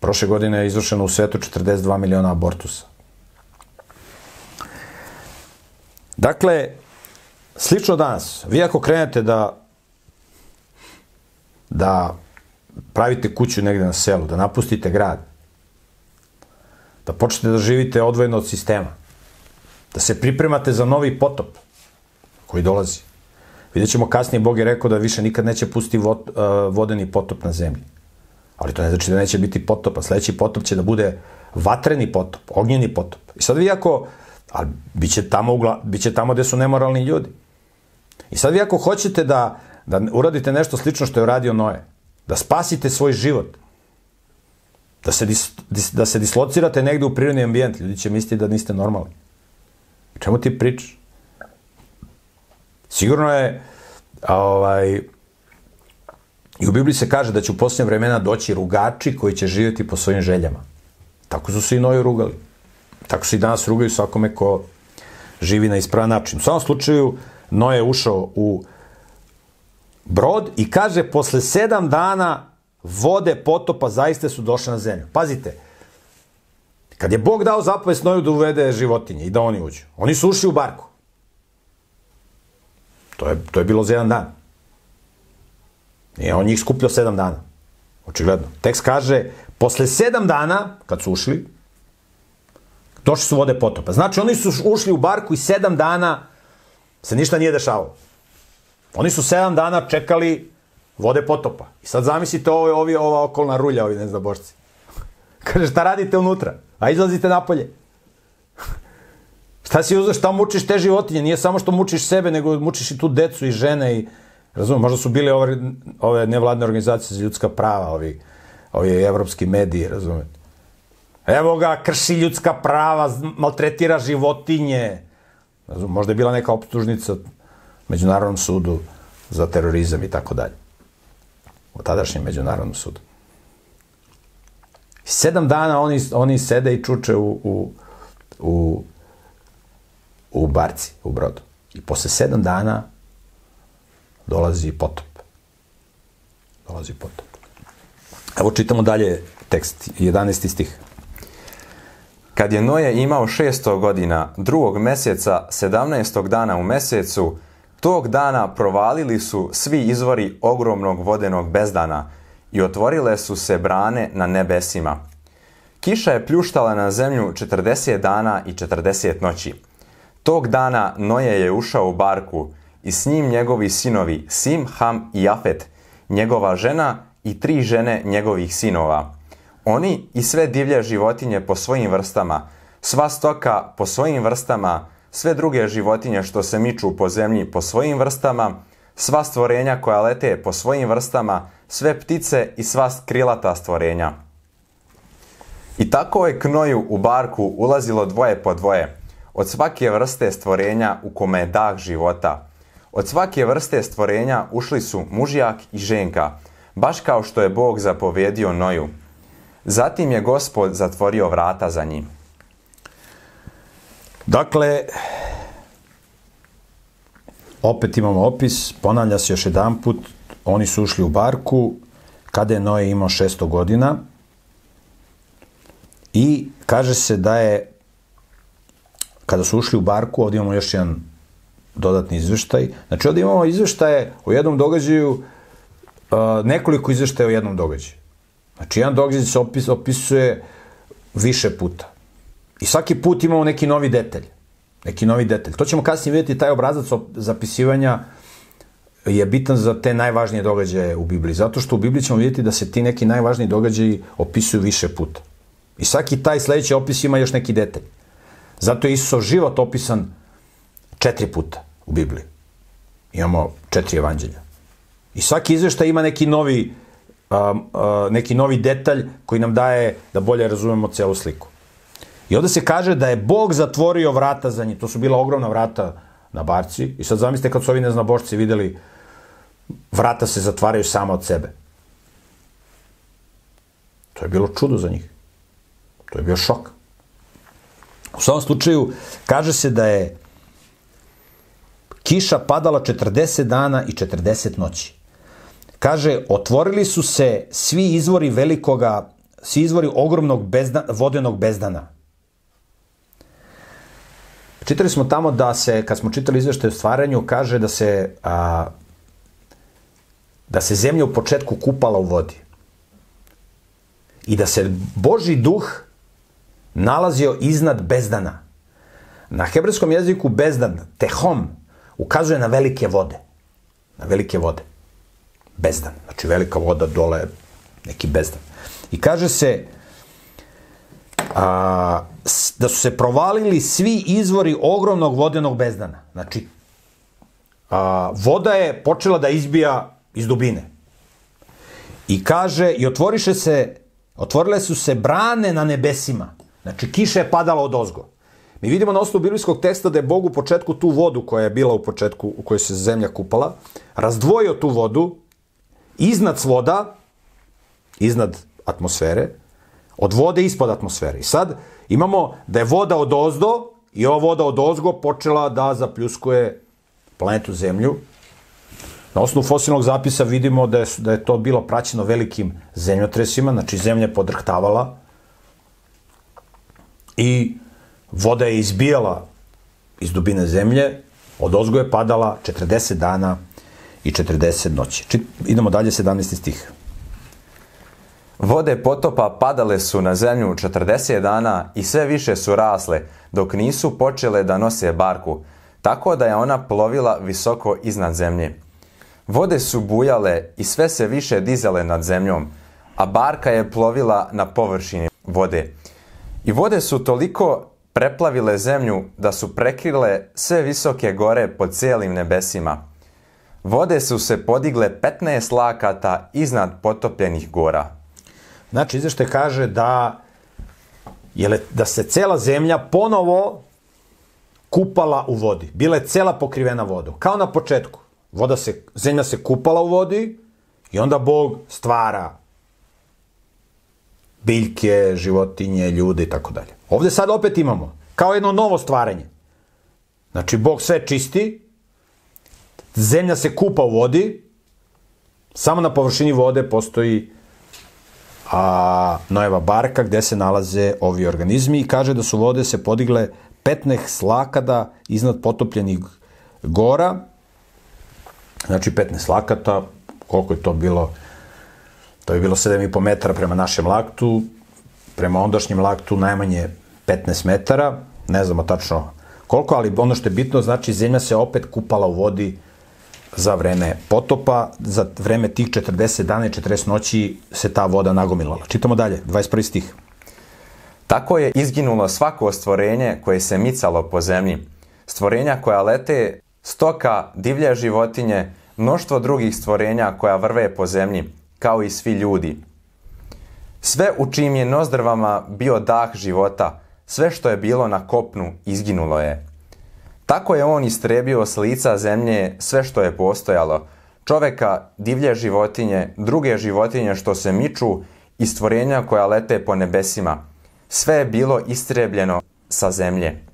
Prošle godine je izvršeno u svetu 42 miliona abortusa. Dakle, slično danas, vi ako krenete da da pravite kuću negde na selu, da napustite grad, da počnete da živite odvojeno od sistema, da se pripremate za novi potop koji dolazi. Vidjet ćemo kasnije, Bog je rekao da više nikad neće pustiti vod, uh, vodeni potop na zemlji. Ali to ne znači da neće biti potopa. Sledeći potop će da bude vatreni potop, ognjeni potop. I sad vi ako, ali biće tamo, ugla, biće tamo gde su nemoralni ljudi. I sad vi ako hoćete da, da uradite nešto slično što je uradio Noe, da spasite svoj život, da se, dis, dis, da se dislocirate negde u prirodni ambijent, ljudi će misliti da niste normalni. Čemu ti pričaš? Sigurno je ovaj, I u Bibliji se kaže da će u posljednje vremena doći rugači koji će živjeti po svojim željama. Tako su se i Noje rugali. Tako se i danas rugaju svakome ko živi na ispravan način. U samom slučaju, Noje je ušao u brod i kaže, posle sedam dana vode potopa zaiste su došle na zemlju. Pazite, kad je Bog dao zapovest Noju da uvede životinje i da oni uđu, oni su ušli u barku. To je, to je bilo za jedan dan. Nije on njih skupljao sedam dana. Očigledno. Tekst kaže, posle sedam dana, kad su ušli, došli su vode potopa. Znači, oni su ušli u barku i sedam dana se ništa nije dešavalo. Oni su sedam dana čekali vode potopa. I sad zamislite ovo, ovi, ova okolna rulja, ovi neznabošci. *laughs* Kaže, šta radite unutra? A izlazite napolje. *laughs* šta si uzeo, šta mučiš te životinje? Nije samo što mučiš sebe, nego mučiš i tu decu i žene i Razumem, možda su bili ove, ove nevladne organizacije za ljudska prava, ovi, ovi evropski mediji, razumete. Evo ga, krši ljudska prava, maltretira životinje. Razum, možda je bila neka optužnica Međunarodnom sudu za terorizam i tako dalje. U tadašnjem Međunarodnom sudu. Sedam dana oni, oni sede i čuče u, u, u, u barci, u brodu. I posle sedam dana dolazi potop. Dolazi potop. Evo čitamo dalje tekst, 11. stih. Kad je Noje imao 600 godina, drugog meseca, 17. dana u mesecu, tog dana provalili su svi izvori ogromnog vodenog bezdana i otvorile su se brane na nebesima. Kiša je pljuštala na zemlju 40 dana i 40 noći. Tog dana Noje je ušao u barku i s njim njegovi sinovi Sim, Ham i Jafet, njegova žena i tri žene njegovih sinova. Oni i sve divlje životinje po svojim vrstama, sva stoka po svojim vrstama, sve druge životinje što se miču po zemlji po svojim vrstama, sva stvorenja koja lete po svojim vrstama, sve ptice i sva krilata stvorenja. I tako je knoju u barku ulazilo dvoje po dvoje, od svake vrste stvorenja u kome je dah života. Od svake vrste stvorenja ušli su mužjak i ženka, baš kao što je Bog zapovedio Noju. Zatim je gospod zatvorio vrata za njim. Dakle, opet imamo opis, ponavlja se još jedan put, oni su ušli u barku kada je Noje imao 600 godina i kaže se da je kada su ušli u barku, ovdje imamo još jedan dodatni izveštaj. Znači, ovdje imamo izveštaje o jednom događaju, nekoliko izveštaja o jednom događaju. Znači, jedan događaj se opis, opisuje više puta. I svaki put imamo neki novi detalj. Neki novi detalj. To ćemo kasnije vidjeti, taj obrazac zapisivanja je bitan za te najvažnije događaje u Bibliji. Zato što u Bibliji ćemo vidjeti da se ti neki najvažniji događaji opisuju više puta. I svaki taj sledeći opis ima još neki detalj. Zato je Isusov život opisan četiri puta u Bibliji. Imamo četiri evanđelja. I svaki izveštaj ima neki novi, uh, uh, neki novi detalj koji nam daje da bolje razumemo celu sliku. I onda se kaže da je Bog zatvorio vrata za njih. To su bila ogromna vrata na barci. I sad zamislite kad su ovi neznabošci videli vrata se zatvaraju sama od sebe. To je bilo čudo za njih. To je bio šok. U svom slučaju kaže se da je kiša padala 40 dana i 40 noći. Kaže, otvorili su se svi izvori velikoga, svi izvori ogromnog bezdan, vodenog bezdana. Čitali smo tamo da se, kad smo čitali izveštaj o stvaranju, kaže da se, a, da se zemlja u početku kupala u vodi. I da se Boži duh nalazio iznad bezdana. Na hebrejskom jeziku bezdan, tehom, ukazuje na velike vode. Na velike vode. Bezdan. Znači velika voda dole, neki bezdan. I kaže se a, da su se provalili svi izvori ogromnog vodenog bezdana. Znači, a, voda je počela da izbija iz dubine. I kaže, i otvoriše se, otvorile su se brane na nebesima. Znači, kiša je padala od ozgo. Mi vidimo na osnovu biblijskog teksta da je Bog u početku tu vodu koja je bila u početku, u kojoj se zemlja kupala, razdvojio tu vodu iznad svoda, iznad atmosfere, od vode ispod atmosfere. I sad imamo da je voda od ozdo i ova voda od ozgo počela da zapljuskuje planetu Zemlju. Na osnovu fosilnog zapisa vidimo da je, da je to bilo praćeno velikim zemljotresima, znači zemlja je podrhtavala i voda je izbijala iz dubine zemlje, od ozgo je padala 40 dana i 40 noći. Či, idemo dalje, 17. stih. Vode potopa padale su na zemlju 40 dana i sve više su rasle, dok nisu počele da nose barku, tako da je ona plovila visoko iznad zemlje. Vode su bujale i sve se više dizale nad zemljom, a barka je plovila na površini vode. I vode su toliko preplavile zemlju da su prekrile sve visoke gore po cijelim nebesima. Vode su se podigle 15 lakata iznad potopljenih gora. Znači, izvešte kaže da, je le, da se cela zemlja ponovo kupala u vodi. Bila je cela pokrivena vodom. Kao na početku. Voda se, zemlja se kupala u vodi i onda Bog stvara biljke, životinje, ljude i tako dalje. Ovde sad opet imamo, kao jedno novo stvaranje. Znači, Bog sve čisti, zemlja se kupa u vodi, samo na površini vode postoji a, Noeva barka gde se nalaze ovi organizmi i kaže da su vode se podigle 15 slakada iznad potopljenih gora, znači 15 lakata, koliko je to bilo, to je bilo 7,5 metara prema našem laktu, prema ondašnjem laktu najmanje 15 metara, ne znamo tačno koliko, ali ono što je bitno, znači zemlja se opet kupala u vodi za vreme potopa, za vreme tih 40 dana i 40 noći se ta voda nagomilala. Čitamo dalje, 21. stih. Tako je izginulo svako stvorenje koje se micalo po zemlji. Stvorenja koja lete, stoka, divlje životinje, mnoštvo drugih stvorenja koja vrve po zemlji, kao i svi ljudi. Sve u čijim je nozdrvama bio dah života, sve što je bilo na kopnu izginulo je. Tako je on istrebio s lica zemlje sve što je postojalo, čoveka, divlje životinje, druge životinje što se miču i stvorenja koja lete po nebesima. Sve je bilo istrebljeno sa zemlje.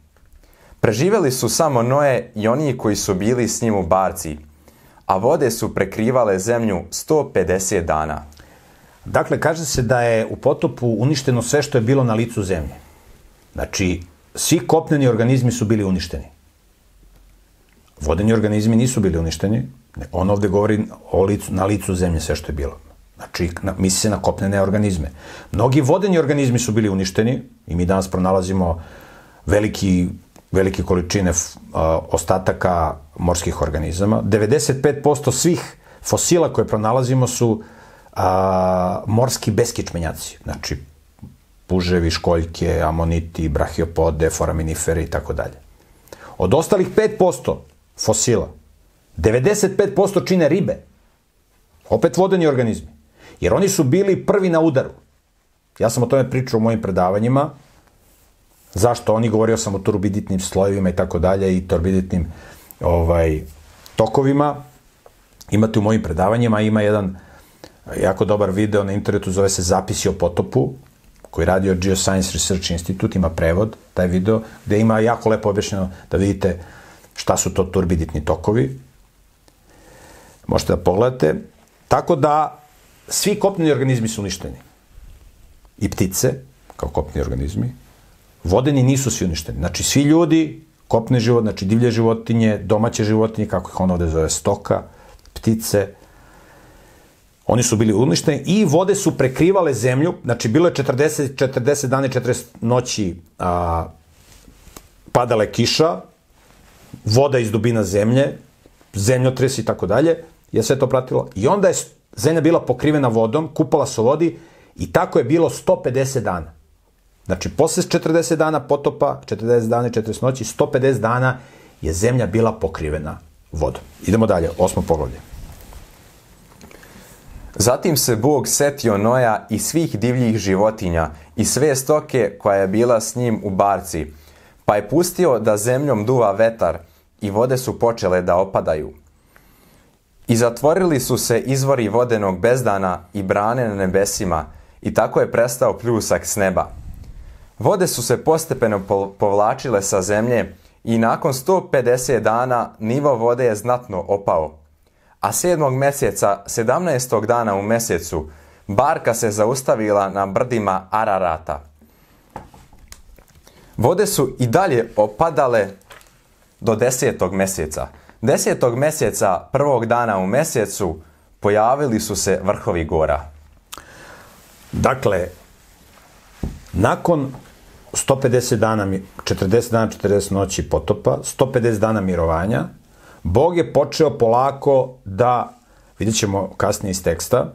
Preživeli su samo Noe i oni koji su bili s njim u barci, a vode su prekrivale zemlju 150 dana. Dakle, kaže se da je u potopu uništeno sve što je bilo na licu zemlje. Znači, svi kopneni organizmi su bili uništeni. Vodeni organizmi nisu bili uništeni, on ovde govori o licu, na licu zemlje sve što je bilo. Znači, na, misli se na kopnene organizme. Mnogi vodeni organizmi su bili uništeni i mi danas pronalazimo veliki, velike količine a, ostataka morskih organizama. 95% svih fosila koje pronalazimo su a, morski beskičmenjaci. Znači, puževi, školjke, amoniti, brahiopode, foraminifere i tako dalje. Od ostalih 5% fosila. 95% čine ribe. Opet vodeni organizmi. Jer oni su bili prvi na udaru. Ja sam o tome pričao u mojim predavanjima. Zašto? Oni govorio sam o turbiditnim slojevima i tako dalje i turbiditnim ovaj, tokovima. Imate u mojim predavanjima, ima jedan jako dobar video na internetu, zove se Zapisi o potopu, koji radi od Geoscience Research Institute, ima prevod, taj video, gde ima jako lepo objašnjeno da vidite šta su to turbiditni tokovi. Možete da pogledate. Tako da, svi kopneni organizmi su uništeni. I ptice, kao kopneni organizmi. Vodeni nisu svi uništeni. Znači, svi ljudi, kopne život, znači divlje životinje, domaće životinje, kako ih on ovde zove, stoka, ptice, oni su bili uništeni i vode su prekrivale zemlju, znači bilo je 40, 40 dana i 40 noći a, padale kiša, voda iz dubina zemlje, zemljotres i tako dalje, je sve to pratilo. I onda je zemlja bila pokrivena vodom, kupala se vodi i tako je bilo 150 dana. Znači, posle 40 dana potopa, 40 dana i 40 noći, 150 dana je zemlja bila pokrivena vodom. Idemo dalje, osmo poglavlje. Zatim se Bog setio Noja i svih divljih životinja i sve stoke koja je bila s njim u barci, pa je pustio da zemljom duva vetar i vode su počele da opadaju. I zatvorili su se izvori vodenog bezdana i brane na nebesima, i tako je prestao pljusak s neba. Vode su se postepeno povlačile sa zemlje i nakon 150 dana nivo vode je znatno opao. A sedmog mjeseca, 17. dana u mjesecu, barka se zaustavila na brdima Ararata. Vode su i dalje opadale do desetog mjeseca. Desetog mjeseca prvog dana u mjesecu pojavili su se vrhovi gora. Dakle, nakon 150 dana, 40 dana, 40 noći potopa, 150 dana mirovanja, Bog je počeo polako da, vidjet ćemo kasnije iz teksta,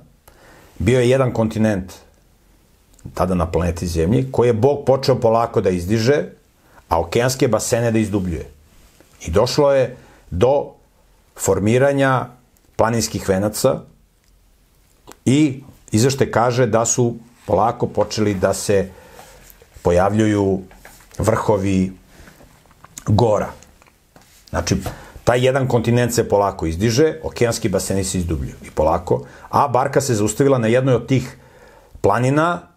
bio je jedan kontinent tada na planeti Zemlji, koji je Bog počeo polako da izdiže, a okeanske basene da izdubljuje. I došlo je do formiranja planinskih venaca i izvešte kaže da su polako počeli da se pojavljuju vrhovi gora. Znači, taj jedan kontinent se polako izdiže, okeanski baseni se izdubljuju i polako, a barka se zaustavila na jednoj od tih planina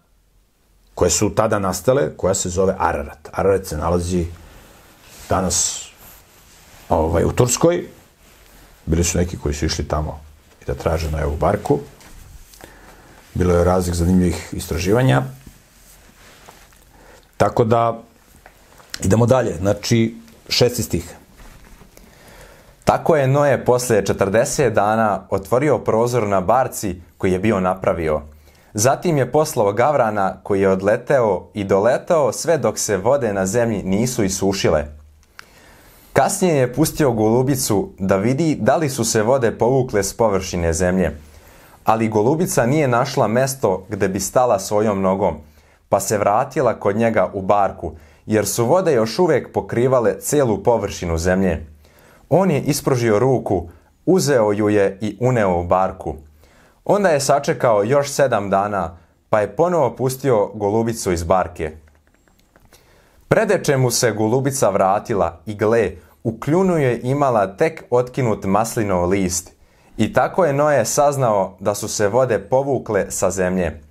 koje su tada nastale, koja se zove Ararat. Ararat se nalazi danas ovaj, u Turskoj. Bili su neki koji su išli tamo i da traže na ovu barku. Bilo je razlik zanimljivih istraživanja. Tako da, idemo dalje. Znači, šesti stih. Tako je Noe posle 40 dana otvorio prozor na barci koji je bio napravio. Zatim je poslao Gavrana koji je odleteo i doletao sve dok se vode na zemlji nisu isušile. Kasnije je pustio golubicu da vidi da li su se vode povukle s površine zemlje. Ali golubica nije našla mesto gde bi stala svojom nogom, pa se vratila kod njega u barku, jer su vode još uvijek pokrivale celu površinu zemlje. On je ispružio ruku, uzeo ju je i uneo u barku. Onda je sačekao još sedam dana, pa je ponovo pustio golubicu iz barke. Predeče mu se golubica vratila i gle, u kljunu je imala tek otkinut maslinov list. I tako je Noe saznao da su se vode povukle sa zemlje.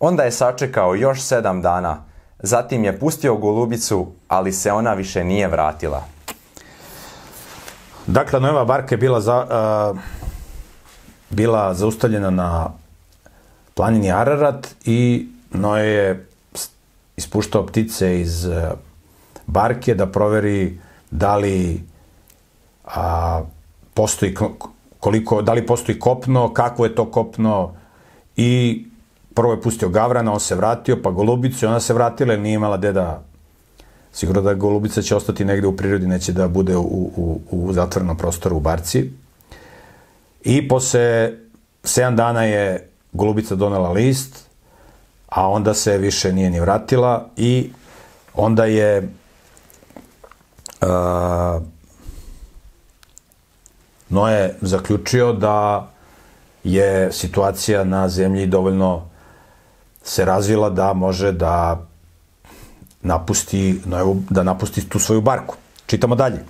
Onda je sačekao još sedam dana. Zatim je pustio golubicu, ali se ona više nije vratila. Dakle, Noeva barka je bila, za, uh, bila zaustavljena na planini Ararat i Noe je ispuštao ptice iz uh, barke da proveri da li a, postoji koliko, da li postoji kopno, kakvo je to kopno i prvo je pustio Gavrana, on se vratio, pa Golubicu ona se vratila jer nije imala gde da sigurno da Golubica će ostati negde u prirodi, neće da bude u, u, u zatvorenom prostoru u Barci. I posle 7 dana je Golubica donela list, a onda se više nije ni vratila i onda je uh, Noe zaključio da je situacija na zemlji dovoljno se razvila da može da napusti, da napusti tu svoju barku. Čitamo dalje.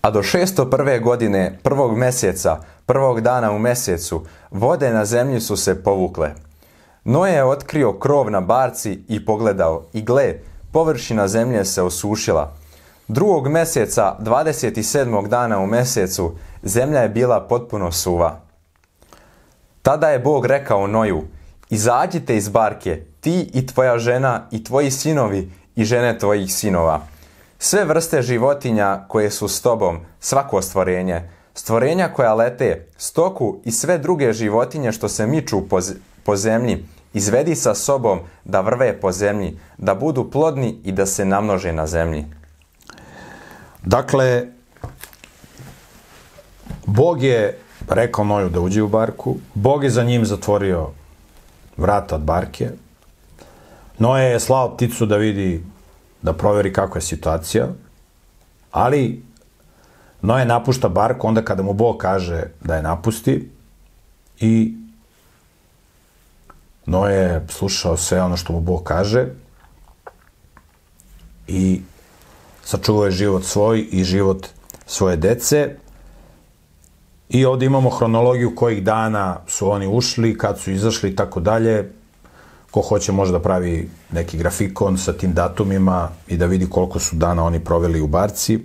A do 601. godine, prvog meseca, prvog dana u mesecu, vode na zemlji su se povukle. Noe je otkrio krov na barci i pogledao i gle, površina zemlje se osušila. Drugog meseca, 27. dana u mesecu, zemlja je bila potpuno suva. Tada je Bog rekao Noju, izađite iz barke, ti i tvoja žena i tvoji sinovi i žene tvojih sinova. Sve vrste životinja koje su s tobom, svako stvorenje, stvorenja koja lete, stoku i sve druge životinje što se miču po, po zemlji, izvedi sa sobom da vrve po zemlji, da budu plodni i da se namnože na zemlji. Dakle, Bog je rekao Noju da uđe u barku, Bog je za njim zatvorio vrata od barke, Noje je slao pticu da vidi, da proveri kakva je situacija, ali Noje napušta barku onda kada mu Bog kaže da je napusti i Noje je slušao sve ono što mu Bog kaže i sačuvao je život svoj i život svoje dece I ovde imamo hronologiju kojih dana su oni ušli, kad su izašli i tako dalje. Ko hoće može da pravi neki grafikon sa tim datumima i da vidi koliko su dana oni proveli u barci.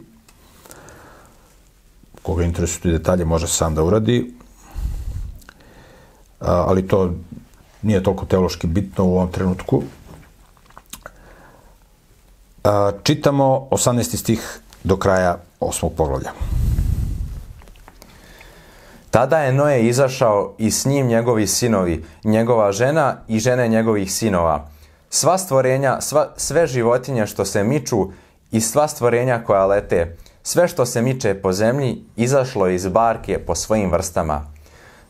Koga interesuju detalje može sam da uradi. A, ali to nije toliko teološki bitno u ovom trenutku. A, čitamo 18. stih do kraja osmog poglavlja. Tada je Noe izašao i s njim njegovi sinovi, njegova žena i žene njegovih sinova. Sva stvorenja, sva, sve životinje što se miču i sva stvorenja koja lete, sve što se miče po zemlji, izašlo iz barke po svojim vrstama.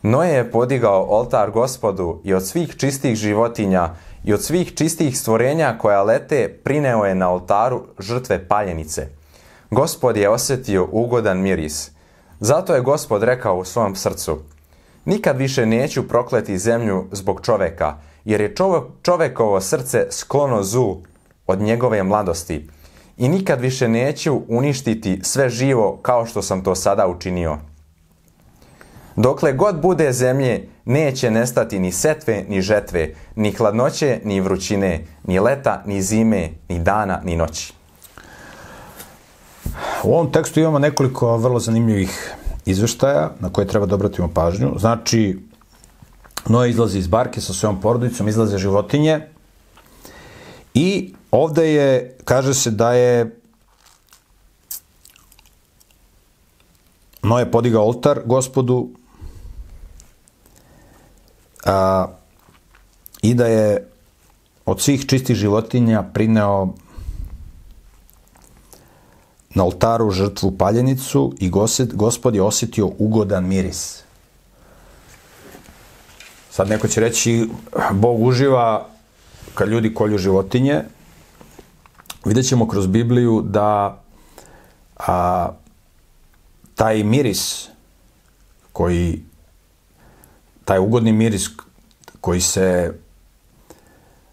Noe je podigao oltar gospodu i od svih čistih životinja i od svih čistih stvorenja koja lete prineo je na oltaru žrtve paljenice. Gospod je osetio ugodan miris. Zato je gospod rekao u svom srcu, nikad više neću prokleti zemlju zbog čoveka, jer je čovekovo srce sklono zlu od njegove mladosti i nikad više neću uništiti sve živo kao što sam to sada učinio. Dokle god bude zemlje, neće nestati ni setve, ni žetve, ni hladnoće, ni vrućine, ni leta, ni zime, ni dana, ni noći. U ovom tekstu imamo nekoliko vrlo zanimljivih izveštaja na koje treba da obratimo pažnju. Znači, Noe izlazi iz barke sa svojom porodicom, izlaze životinje i ovde je, kaže se da je Noe podigao oltar gospodu a, i da je od svih čistih životinja prineo na oltaru žrtvu paljenicu i gospod je osjetio ugodan miris. Sad neko će reći, Bog uživa kad ljudi kolju životinje. Vidjet ćemo kroz Bibliju da a, taj miris koji taj ugodni miris koji se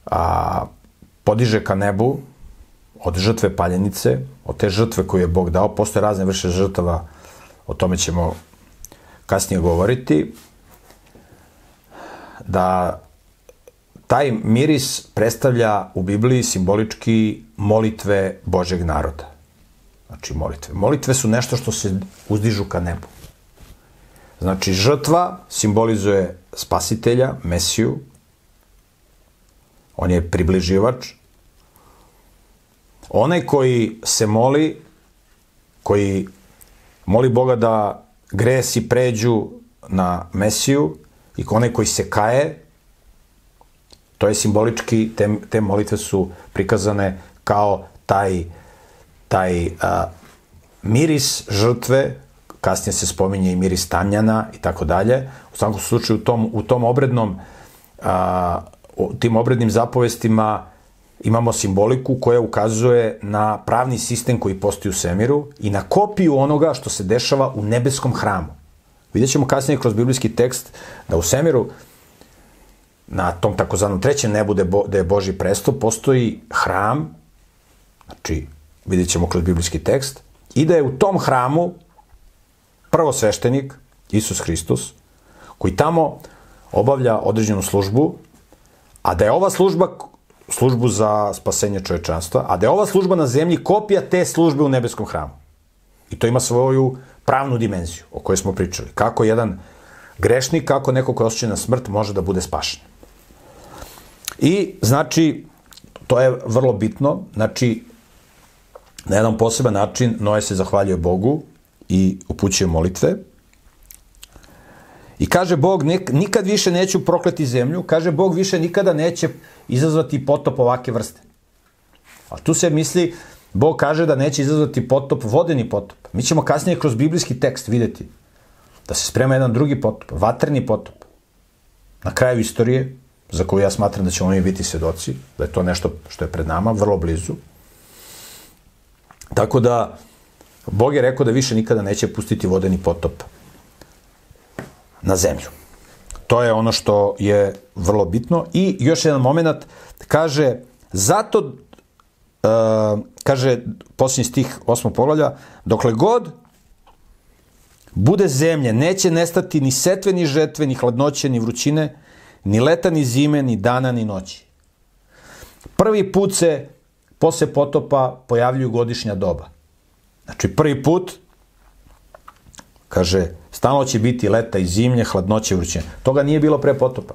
a, podiže ka nebu od žrtve paljenice, od te žrtve koju je Bog dao, postoje razne vrše žrtava, o tome ćemo kasnije govoriti, da taj miris predstavlja u Bibliji simbolički molitve Božeg naroda. Znači molitve. Molitve su nešto što se uzdižu ka nebu. Znači žrtva simbolizuje spasitelja, Mesiju, on je približivač, Onaj koji se moli, koji moli Boga da gresi pređu na Mesiju i onaj koji se kaje, to je simbolički, te, te molitve su prikazane kao taj, taj a, miris žrtve, kasnije se spominje i miris tamljana i tako dalje. U svakom slučaju u tom, u tom obrednom, a, u tim obrednim zapovestima imamo simboliku koja ukazuje na pravni sistem koji postoji u svemiru i na kopiju onoga što se dešava u nebeskom hramu. Vidjet ćemo kasnije kroz biblijski tekst da u svemiru na tom takozvanom trećem nebu bo, je Boži presto postoji hram, znači vidjet ćemo kroz biblijski tekst, i da je u tom hramu prvo sveštenik, Isus Hristos, koji tamo obavlja određenu službu, a da je ova služba službu za spasenje čovečanstva, a da je ova služba na zemlji kopija te službe u nebeskom hramu. I to ima svoju pravnu dimenziju o kojoj smo pričali. Kako jedan grešnik, kako neko ko je na smrt može da bude spašen. I, znači, to je vrlo bitno, znači, na jedan poseban način Noe se zahvaljuje Bogu i upućuje molitve, I kaže Bog, nek, nikad više neću prokleti zemlju, kaže Bog više nikada neće izazvati potop ovake vrste. A tu se misli, Bog kaže da neće izazvati potop, vodeni potop. Mi ćemo kasnije kroz biblijski tekst videti da se sprema jedan drugi potop, vatreni potop. Na kraju istorije, za koju ja smatram da ćemo mi biti svedoci, da je to nešto što je pred nama, vrlo blizu. Tako da, Bog je rekao da više nikada neće pustiti vodeni potop na zemlju. To je ono što je vrlo bitno. I još jedan moment, kaže, zato, uh, kaže posljednji stih osmog poglavlja, dokle god bude zemlje, neće nestati ni setve, ni žetve, ni hladnoće, ni vrućine, ni leta, ni zime, ni dana, ni noći. Prvi put se posle potopa pojavljuju godišnja doba. Znači, prvi put, kaže, stalno će biti leta i zimlje, hladnoće i vrućine. Toga nije bilo pre potopa.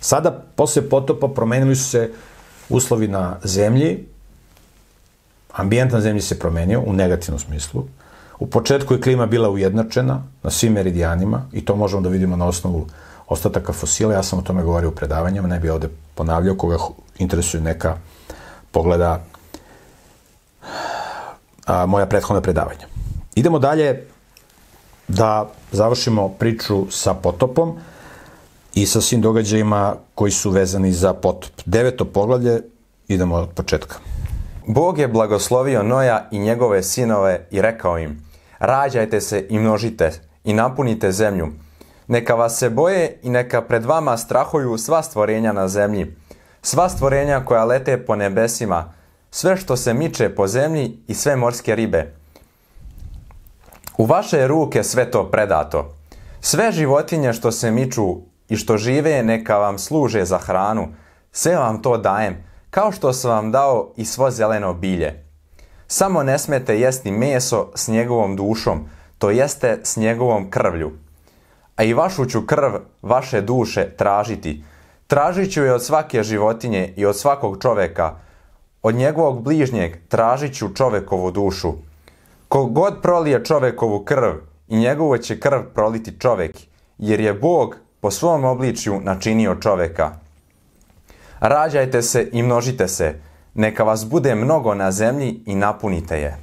Sada, posle potopa, promenili su se uslovi na zemlji, ambijent na zemlji se promenio u negativnom smislu. U početku je klima bila ujednačena na svim meridijanima i to možemo da vidimo na osnovu ostataka fosila. Ja sam o tome govorio u predavanjama, ne bi ovde ponavljao, koga interesuje neka pogleda a, moja prethodna predavanja. Idemo dalje da završimo priču sa potopom i sa svim događajima koji su vezani za potop. Deveto poglavlje, idemo od početka. Bog je blagoslovio Noja i njegove sinove i rekao im, rađajte se i množite i napunite zemlju. Neka vas se boje i neka pred vama strahuju sva stvorenja na zemlji, sva stvorenja koja lete po nebesima, sve što se miče po zemlji i sve morske ribe. U vaše ruke sve to predato. Sve životinje što se miču i što žive neka vam služe za hranu, sve vam to dajem, kao što sam vam dao i svo zeleno bilje. Samo ne smete jesti meso s njegovom dušom, to jeste s njegovom krvlju. A i vašu ću krv, vaše duše, tražiti. Tražit ću je od svake životinje i od svakog čoveka. Od njegovog bližnjeg tražit ću čovekovu dušu. Kogod prolije čovekovu krv, i njegovo će krv proliti čovek, jer je Bog po svom obličju načinio čoveka. Rađajte se i množite se, neka vas bude mnogo na zemlji i napunite je.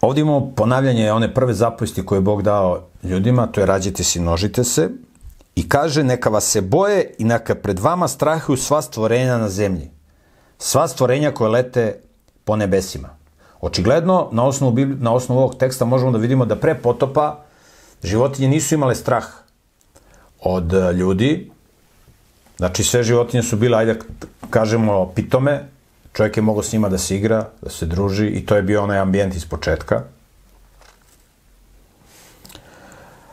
Ovdje imamo ponavljanje one prve zapovesti koje je Bog dao ljudima, to je rađajte se i množite se. I kaže, neka vas se boje i neka pred vama strahuju sva stvorenja na zemlji. Sva stvorenja koje lete po nebesima. Očigledno, na osnovu, na osnovu ovog teksta možemo da vidimo da pre potopa životinje nisu imale strah od ljudi, Znači, sve životinje su bile, ajde kažemo, pitome, čovjek je mogao s njima da se igra, da se druži i to je bio onaj ambijent iz početka.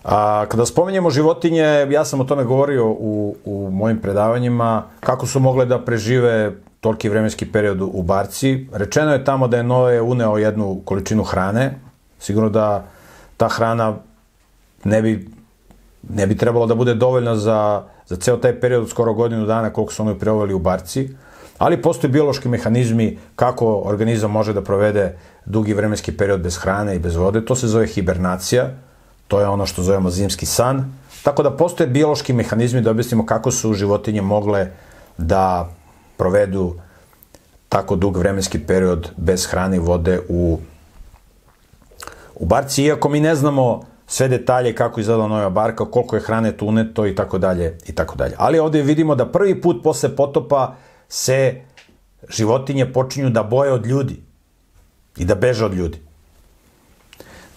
A kada spominjemo životinje, ja sam o tome govorio u, u mojim predavanjima, kako su mogle da prežive toliki vremenski period u barci. Rečeno je tamo da je Noe uneo jednu količinu hrane, sigurno da ta hrana ne bi, ne bi trebalo da bude dovoljna za za ceo taj period, skoro godinu dana koliko su oni proveli u barci, ali postoje biološki mehanizmi kako organizam može da provede dugi vremenski period bez hrane i bez vode. To se zove hibernacija, to je ono što zovemo zimski san. Tako da postoje biološki mehanizmi da objasnimo kako su životinje mogle da provedu tako dug vremenski period bez hrane i vode u, u barci, iako mi ne znamo sve detalje kako izgleda nova barka, koliko je hrane tu uneto i tako dalje i tako dalje. Ali ovde vidimo da prvi put posle potopa se životinje počinju da boje od ljudi i da beže od ljudi.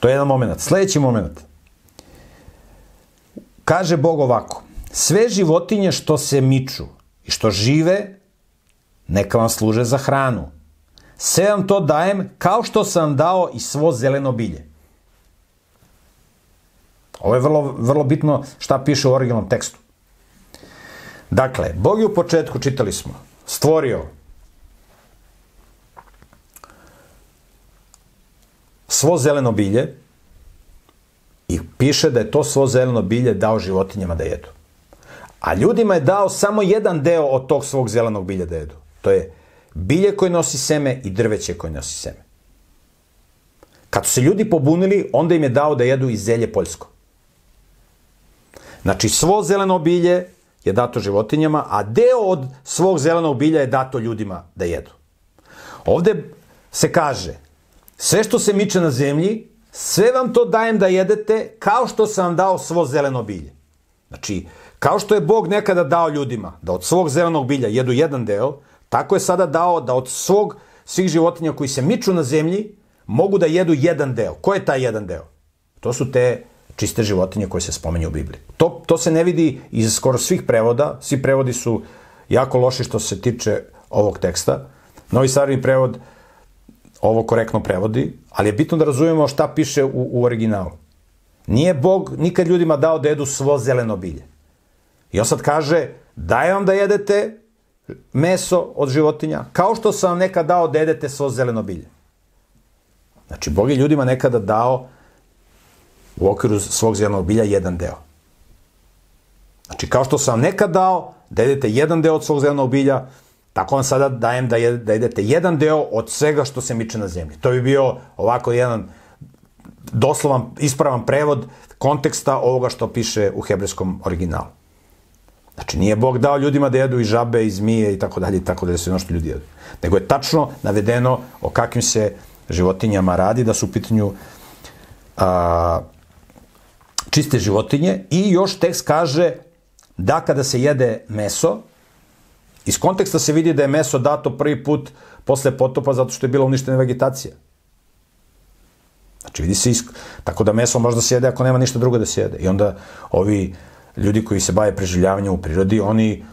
To je jedan moment. Sledeći moment. Kaže Bog ovako. Sve životinje što se miču i što žive, neka vam služe za hranu. Sve vam to dajem kao što sam dao i svo zeleno bilje. Ovo je vrlo, vrlo bitno šta piše u originalnom tekstu. Dakle, Bog je u početku, čitali smo, stvorio svo zeleno bilje i piše da je to svo zeleno bilje dao životinjama da jedu. A ljudima je dao samo jedan deo od tog svog zelenog bilja da jedu. To je bilje koje nosi seme i drveće koje nosi seme. Kad su se ljudi pobunili, onda im je dao da jedu i zelje poljsko. Znači, svo zeleno bilje je dato životinjama, a deo od svog zelenog bilja je dato ljudima da jedu. Ovde se kaže, sve što se miče na zemlji, sve vam to dajem da jedete kao što sam vam dao svo zeleno bilje. Znači, kao što je Bog nekada dao ljudima da od svog zelenog bilja jedu jedan deo, tako je sada dao da od svog svih životinja koji se miču na zemlji mogu da jedu jedan deo. Ko je taj jedan deo? To su te čiste životinje koje se spomenju u Bibliji. To, to se ne vidi iz skoro svih prevoda, svi prevodi su jako loši što se tiče ovog teksta. Novi savrni prevod ovo korektno prevodi, ali je bitno da razumemo šta piše u, u originalu. Nije Bog nikad ljudima dao da jedu svo zeleno bilje. I on sad kaže, daje vam da jedete meso od životinja, kao što sam vam nekad dao da jedete svo zeleno bilje. Znači, Bog je ljudima nekada dao u okviru svog zelenog bilja jedan deo. Znači, kao što sam nekad dao da jedete jedan deo od svog zelenog bilja, tako vam sada dajem da, je, da jedete jedan deo od svega što se miče na zemlji. To bi bio ovako jedan doslovan, ispravan prevod konteksta ovoga što piše u hebrejskom originalu. Znači, nije Bog dao ljudima da jedu i žabe, i zmije i tako dalje i tako dalje, sve ono što ljudi jedu. Nego je tačno navedeno o kakvim se životinjama radi, da su u pitanju a, čiste životinje i još tekst kaže da kada se jede meso, iz konteksta se vidi da je meso dato prvi put posle potopa zato što je bila uništena vegetacija. Znači vidi se, isk... tako da meso može da se jede ako nema ništa drugo da se jede. I onda ovi ljudi koji se bave preživljavanjem u prirodi, oni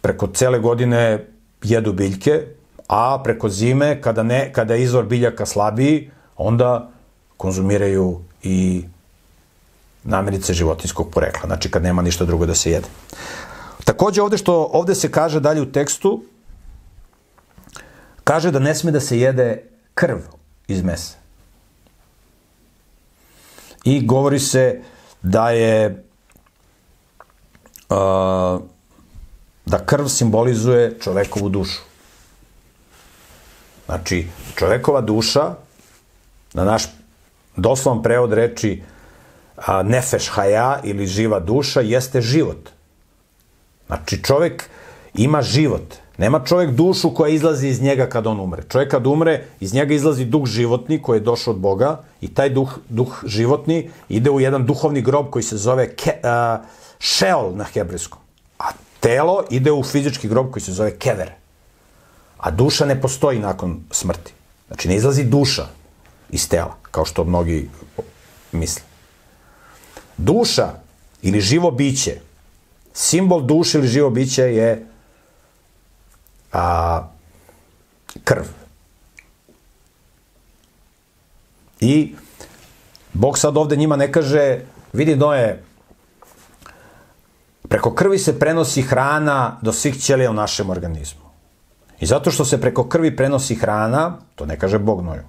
preko cele godine jedu biljke, a preko zime, kada, ne, kada je izvor biljaka slabiji, onda konzumiraju i namirnice životinskog porekla, znači kad nema ništa drugo da se jede. Takođe ovde što ovde se kaže dalje u tekstu, kaže da ne sme da se jede krv iz mesa. I govori se da je da krv simbolizuje čovekovu dušu. Znači, čovekova duša, na naš doslovan prevod reči a, nefeš haja ili živa duša, jeste život. Znači, čovek ima život. Nema čovek dušu koja izlazi iz njega kad on umre. Čovek kad umre, iz njega izlazi duh životni koji je došao od Boga i taj duh, duh životni ide u jedan duhovni grob koji se zove ke, a, šeol na hebrejskom. A telo ide u fizički grob koji se zove kever. A duša ne postoji nakon smrti. Znači, ne izlazi duša iz tela, kao što mnogi misle. Duša ili živo biće, simbol duše ili živo biće je a, krv. I Bog sad ovde njima ne kaže, vidi Noje, preko krvi se prenosi hrana do svih ćelija u našem organizmu. I zato što se preko krvi prenosi hrana, to ne kaže Bog Noju,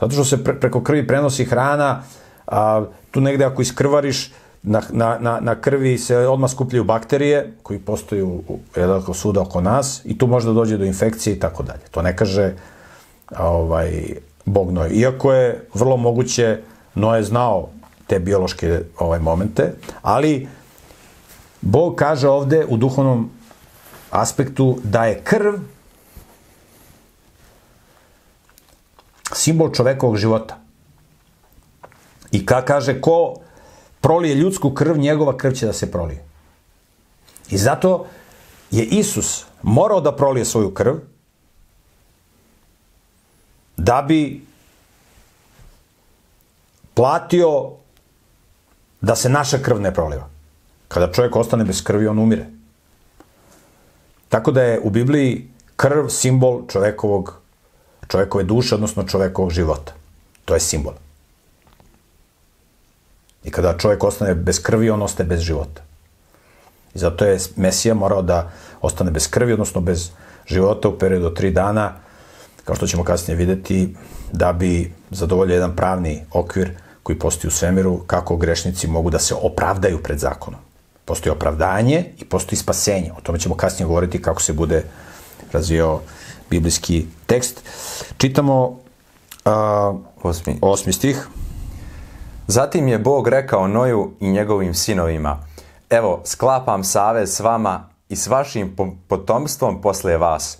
zato što se pre, preko krvi prenosi hrana, a, tu negde ako iskrvariš, na, na, na, na krvi se odmah skupljaju bakterije koji postoju u, jednako suda oko nas i tu može da dođe do infekcije i tako dalje. To ne kaže ovaj, Bog Noje. Iako je vrlo moguće, Noje znao te biološke ovaj, momente, ali Bog kaže ovde u duhovnom aspektu da je krv simbol čovekovog života. I ka kaže, ko prolije ljudsku krv, njegova krv će da se prolije. I zato je Isus morao da prolije svoju krv da bi platio da se naša krv ne proliva. Kada čovjek ostane bez krvi, on umire. Tako da je u Bibliji krv simbol čovekovog, čovekove duše, odnosno čovekovog života. To je simbol. I kada čovjek ostane bez krvi, on ostaje bez života. I zato je Mesija morao da ostane bez krvi, odnosno bez života u periodu od tri dana, kao što ćemo kasnije videti, da bi zadovoljio jedan pravni okvir koji postoji u svemiru, kako grešnici mogu da se opravdaju pred zakonom. Postoji opravdanje i postoji spasenje. O tome ćemo kasnije govoriti kako se bude razvio biblijski tekst. Čitamo a, osmi. osmi stih. Zatim je Bog rekao Noju i njegovim sinovima, evo, sklapam savez s vama i s vašim potomstvom posle vas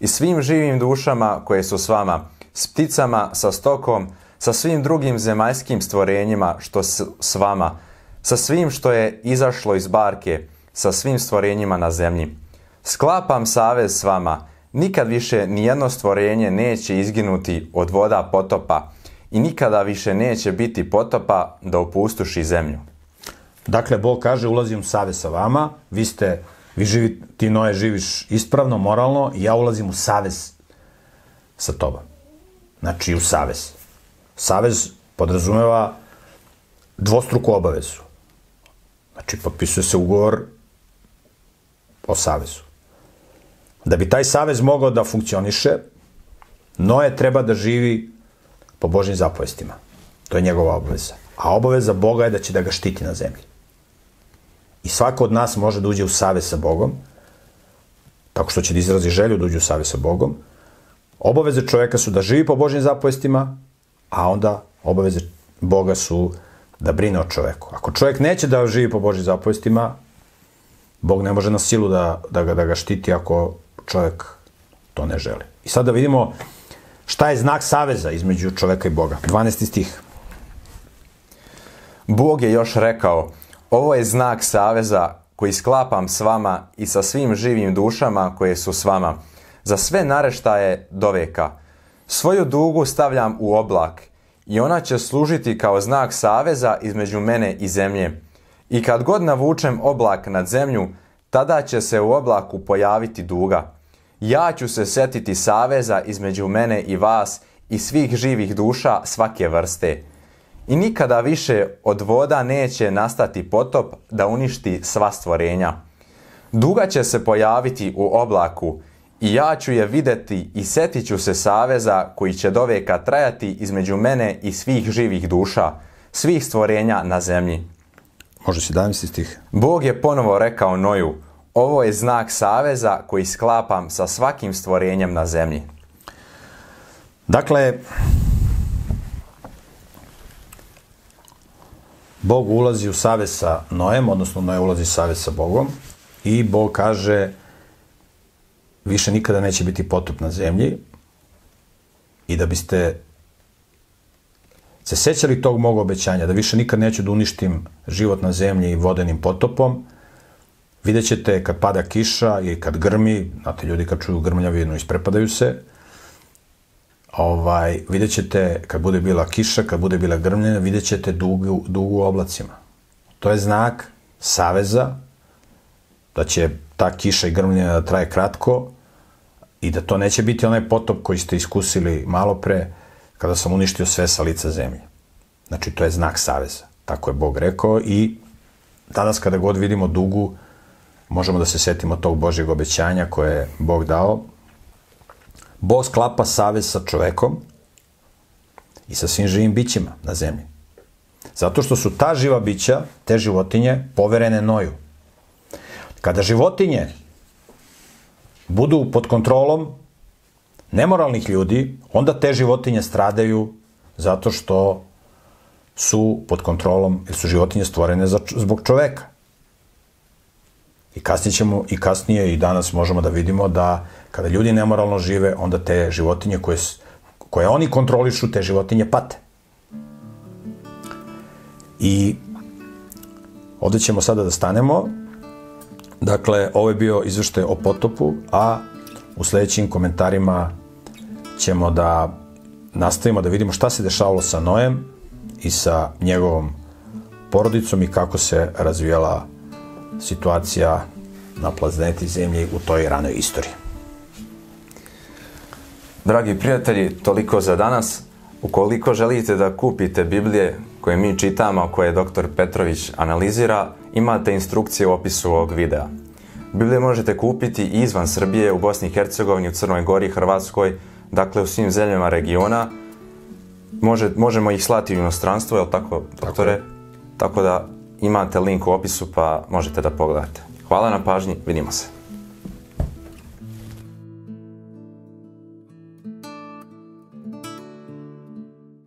i svim živim dušama koje su s vama, s pticama, sa stokom, sa svim drugim zemaljskim stvorenjima što s vama, sa svim što je izašlo iz barke, sa svim stvorenjima na zemlji. Sklapam savez s vama, nikad više nijedno stvorenje neće izginuti od voda potopa i nikada više neće biti potopa da opustuši zemlju. Dakle, Bog kaže, ulazim u savez sa vama, vi ste, vi živi, ti Noje živiš ispravno, moralno, i ja ulazim u savez sa tobom. znači u savez. Savez podrazumeva dvostruku obavezu. Znači, potpisuje se ugovor o savezu. Da bi taj savez mogao da funkcioniše, Noe treba da živi po Božim zapovestima. To je njegova obaveza. A obaveza Boga je da će da ga štiti na zemlji. I svako od nas može da uđe u savez sa Bogom, tako što će da izrazi želju da uđe u savez sa Bogom. Obaveze čoveka su da živi po Božim zapovestima, a onda obaveze Boga su da brine o čoveku. Ako čovek neće da živi po Božim zapovestima, Bog ne može na silu da, da, ga, da ga štiti ako čovek to ne želi. I sad da vidimo šta je znak saveza između čoveka i Boga. 12. stih. Bog je još rekao, ovo je znak saveza koji sklapam s vama i sa svim živim dušama koje su s vama, za sve nareštaje do veka. Svoju dugu stavljam u oblak i ona će služiti kao znak saveza između mene i zemlje. I kad god navučem oblak nad zemlju, tada će se u oblaku pojaviti duga. Ja ću se setiti saveza između mene i vas i svih živih duša svake vrste. I nikada više od voda neće nastati potop da uništi sva stvorenja. Duga će se pojaviti u oblaku i ja ću je videti i setit ću se saveza koji će do veka trajati između mene i svih živih duša, svih stvorenja na zemlji. Može si 17. stih. Bog je ponovo rekao Noju, ovo je znak saveza koji sklapam sa svakim stvorenjem na zemlji. Dakle, Bog ulazi u savez sa Noem, odnosno Noe ulazi u savez sa Bogom i Bog kaže više nikada neće biti potop na zemlji i da biste se sećali tog mog obećanja, da više nikad neću da uništim život na zemlji vodenim potopom, vidjet ćete kad pada kiša i kad grmi, znate ljudi kad čuju grmljavinu isprepadaju se, ovaj, vidjet ćete kad bude bila kiša, kad bude bila grmljena, vidjet ćete dugu, dugu u oblacima. To je znak saveza da će ta kiša i grmljenja da traje kratko i da to neće biti onaj potop koji ste iskusili malo pre kada sam uništio sve sa lica zemlje. Znači, to je znak saveza. Tako je Bog rekao i danas kada god vidimo dugu, možemo da se setimo tog Božjeg obećanja koje je Bog dao. Bog sklapa savez sa čovekom i sa svim živim bićima na zemlji. Zato što su ta živa bića, te životinje, poverene Noju. Kada životinje budu pod kontrolom nemoralnih ljudi, onda te životinje stradaju zato što su pod kontrolom, jer su životinje stvorene za, zbog čoveka. I kasnije ćemo, i kasnije i danas možemo da vidimo da kada ljudi nemoralno žive, onda te životinje koje, koje oni kontrolišu, te životinje pate. I ovde ćemo sada da stanemo. Dakle, ovo je bio izvršte o potopu, a u sledećim komentarima ćemo da nastavimo da vidimo šta se dešavalo sa Noem i sa njegovom porodicom i kako se razvijala situacija na planeti Zemlji u toj ranoj istoriji. Dragi prijatelji, toliko za danas. Ukoliko želite da kupite Biblije koje mi čitamo, koje dr. Petrović analizira, imate instrukcije u opisu ovog videa. Biblije možete kupiti i izvan Srbije, u Bosni i Hercegovini, u Crnoj Gori, Hrvatskoj, dakle u svim zemljama regiona. Može, možemo ih slati u inostranstvo, je li tako, doktore? Tako, tako da imate link u opisu pa možete da pogledate. Hvala na pažnji, vidimo se.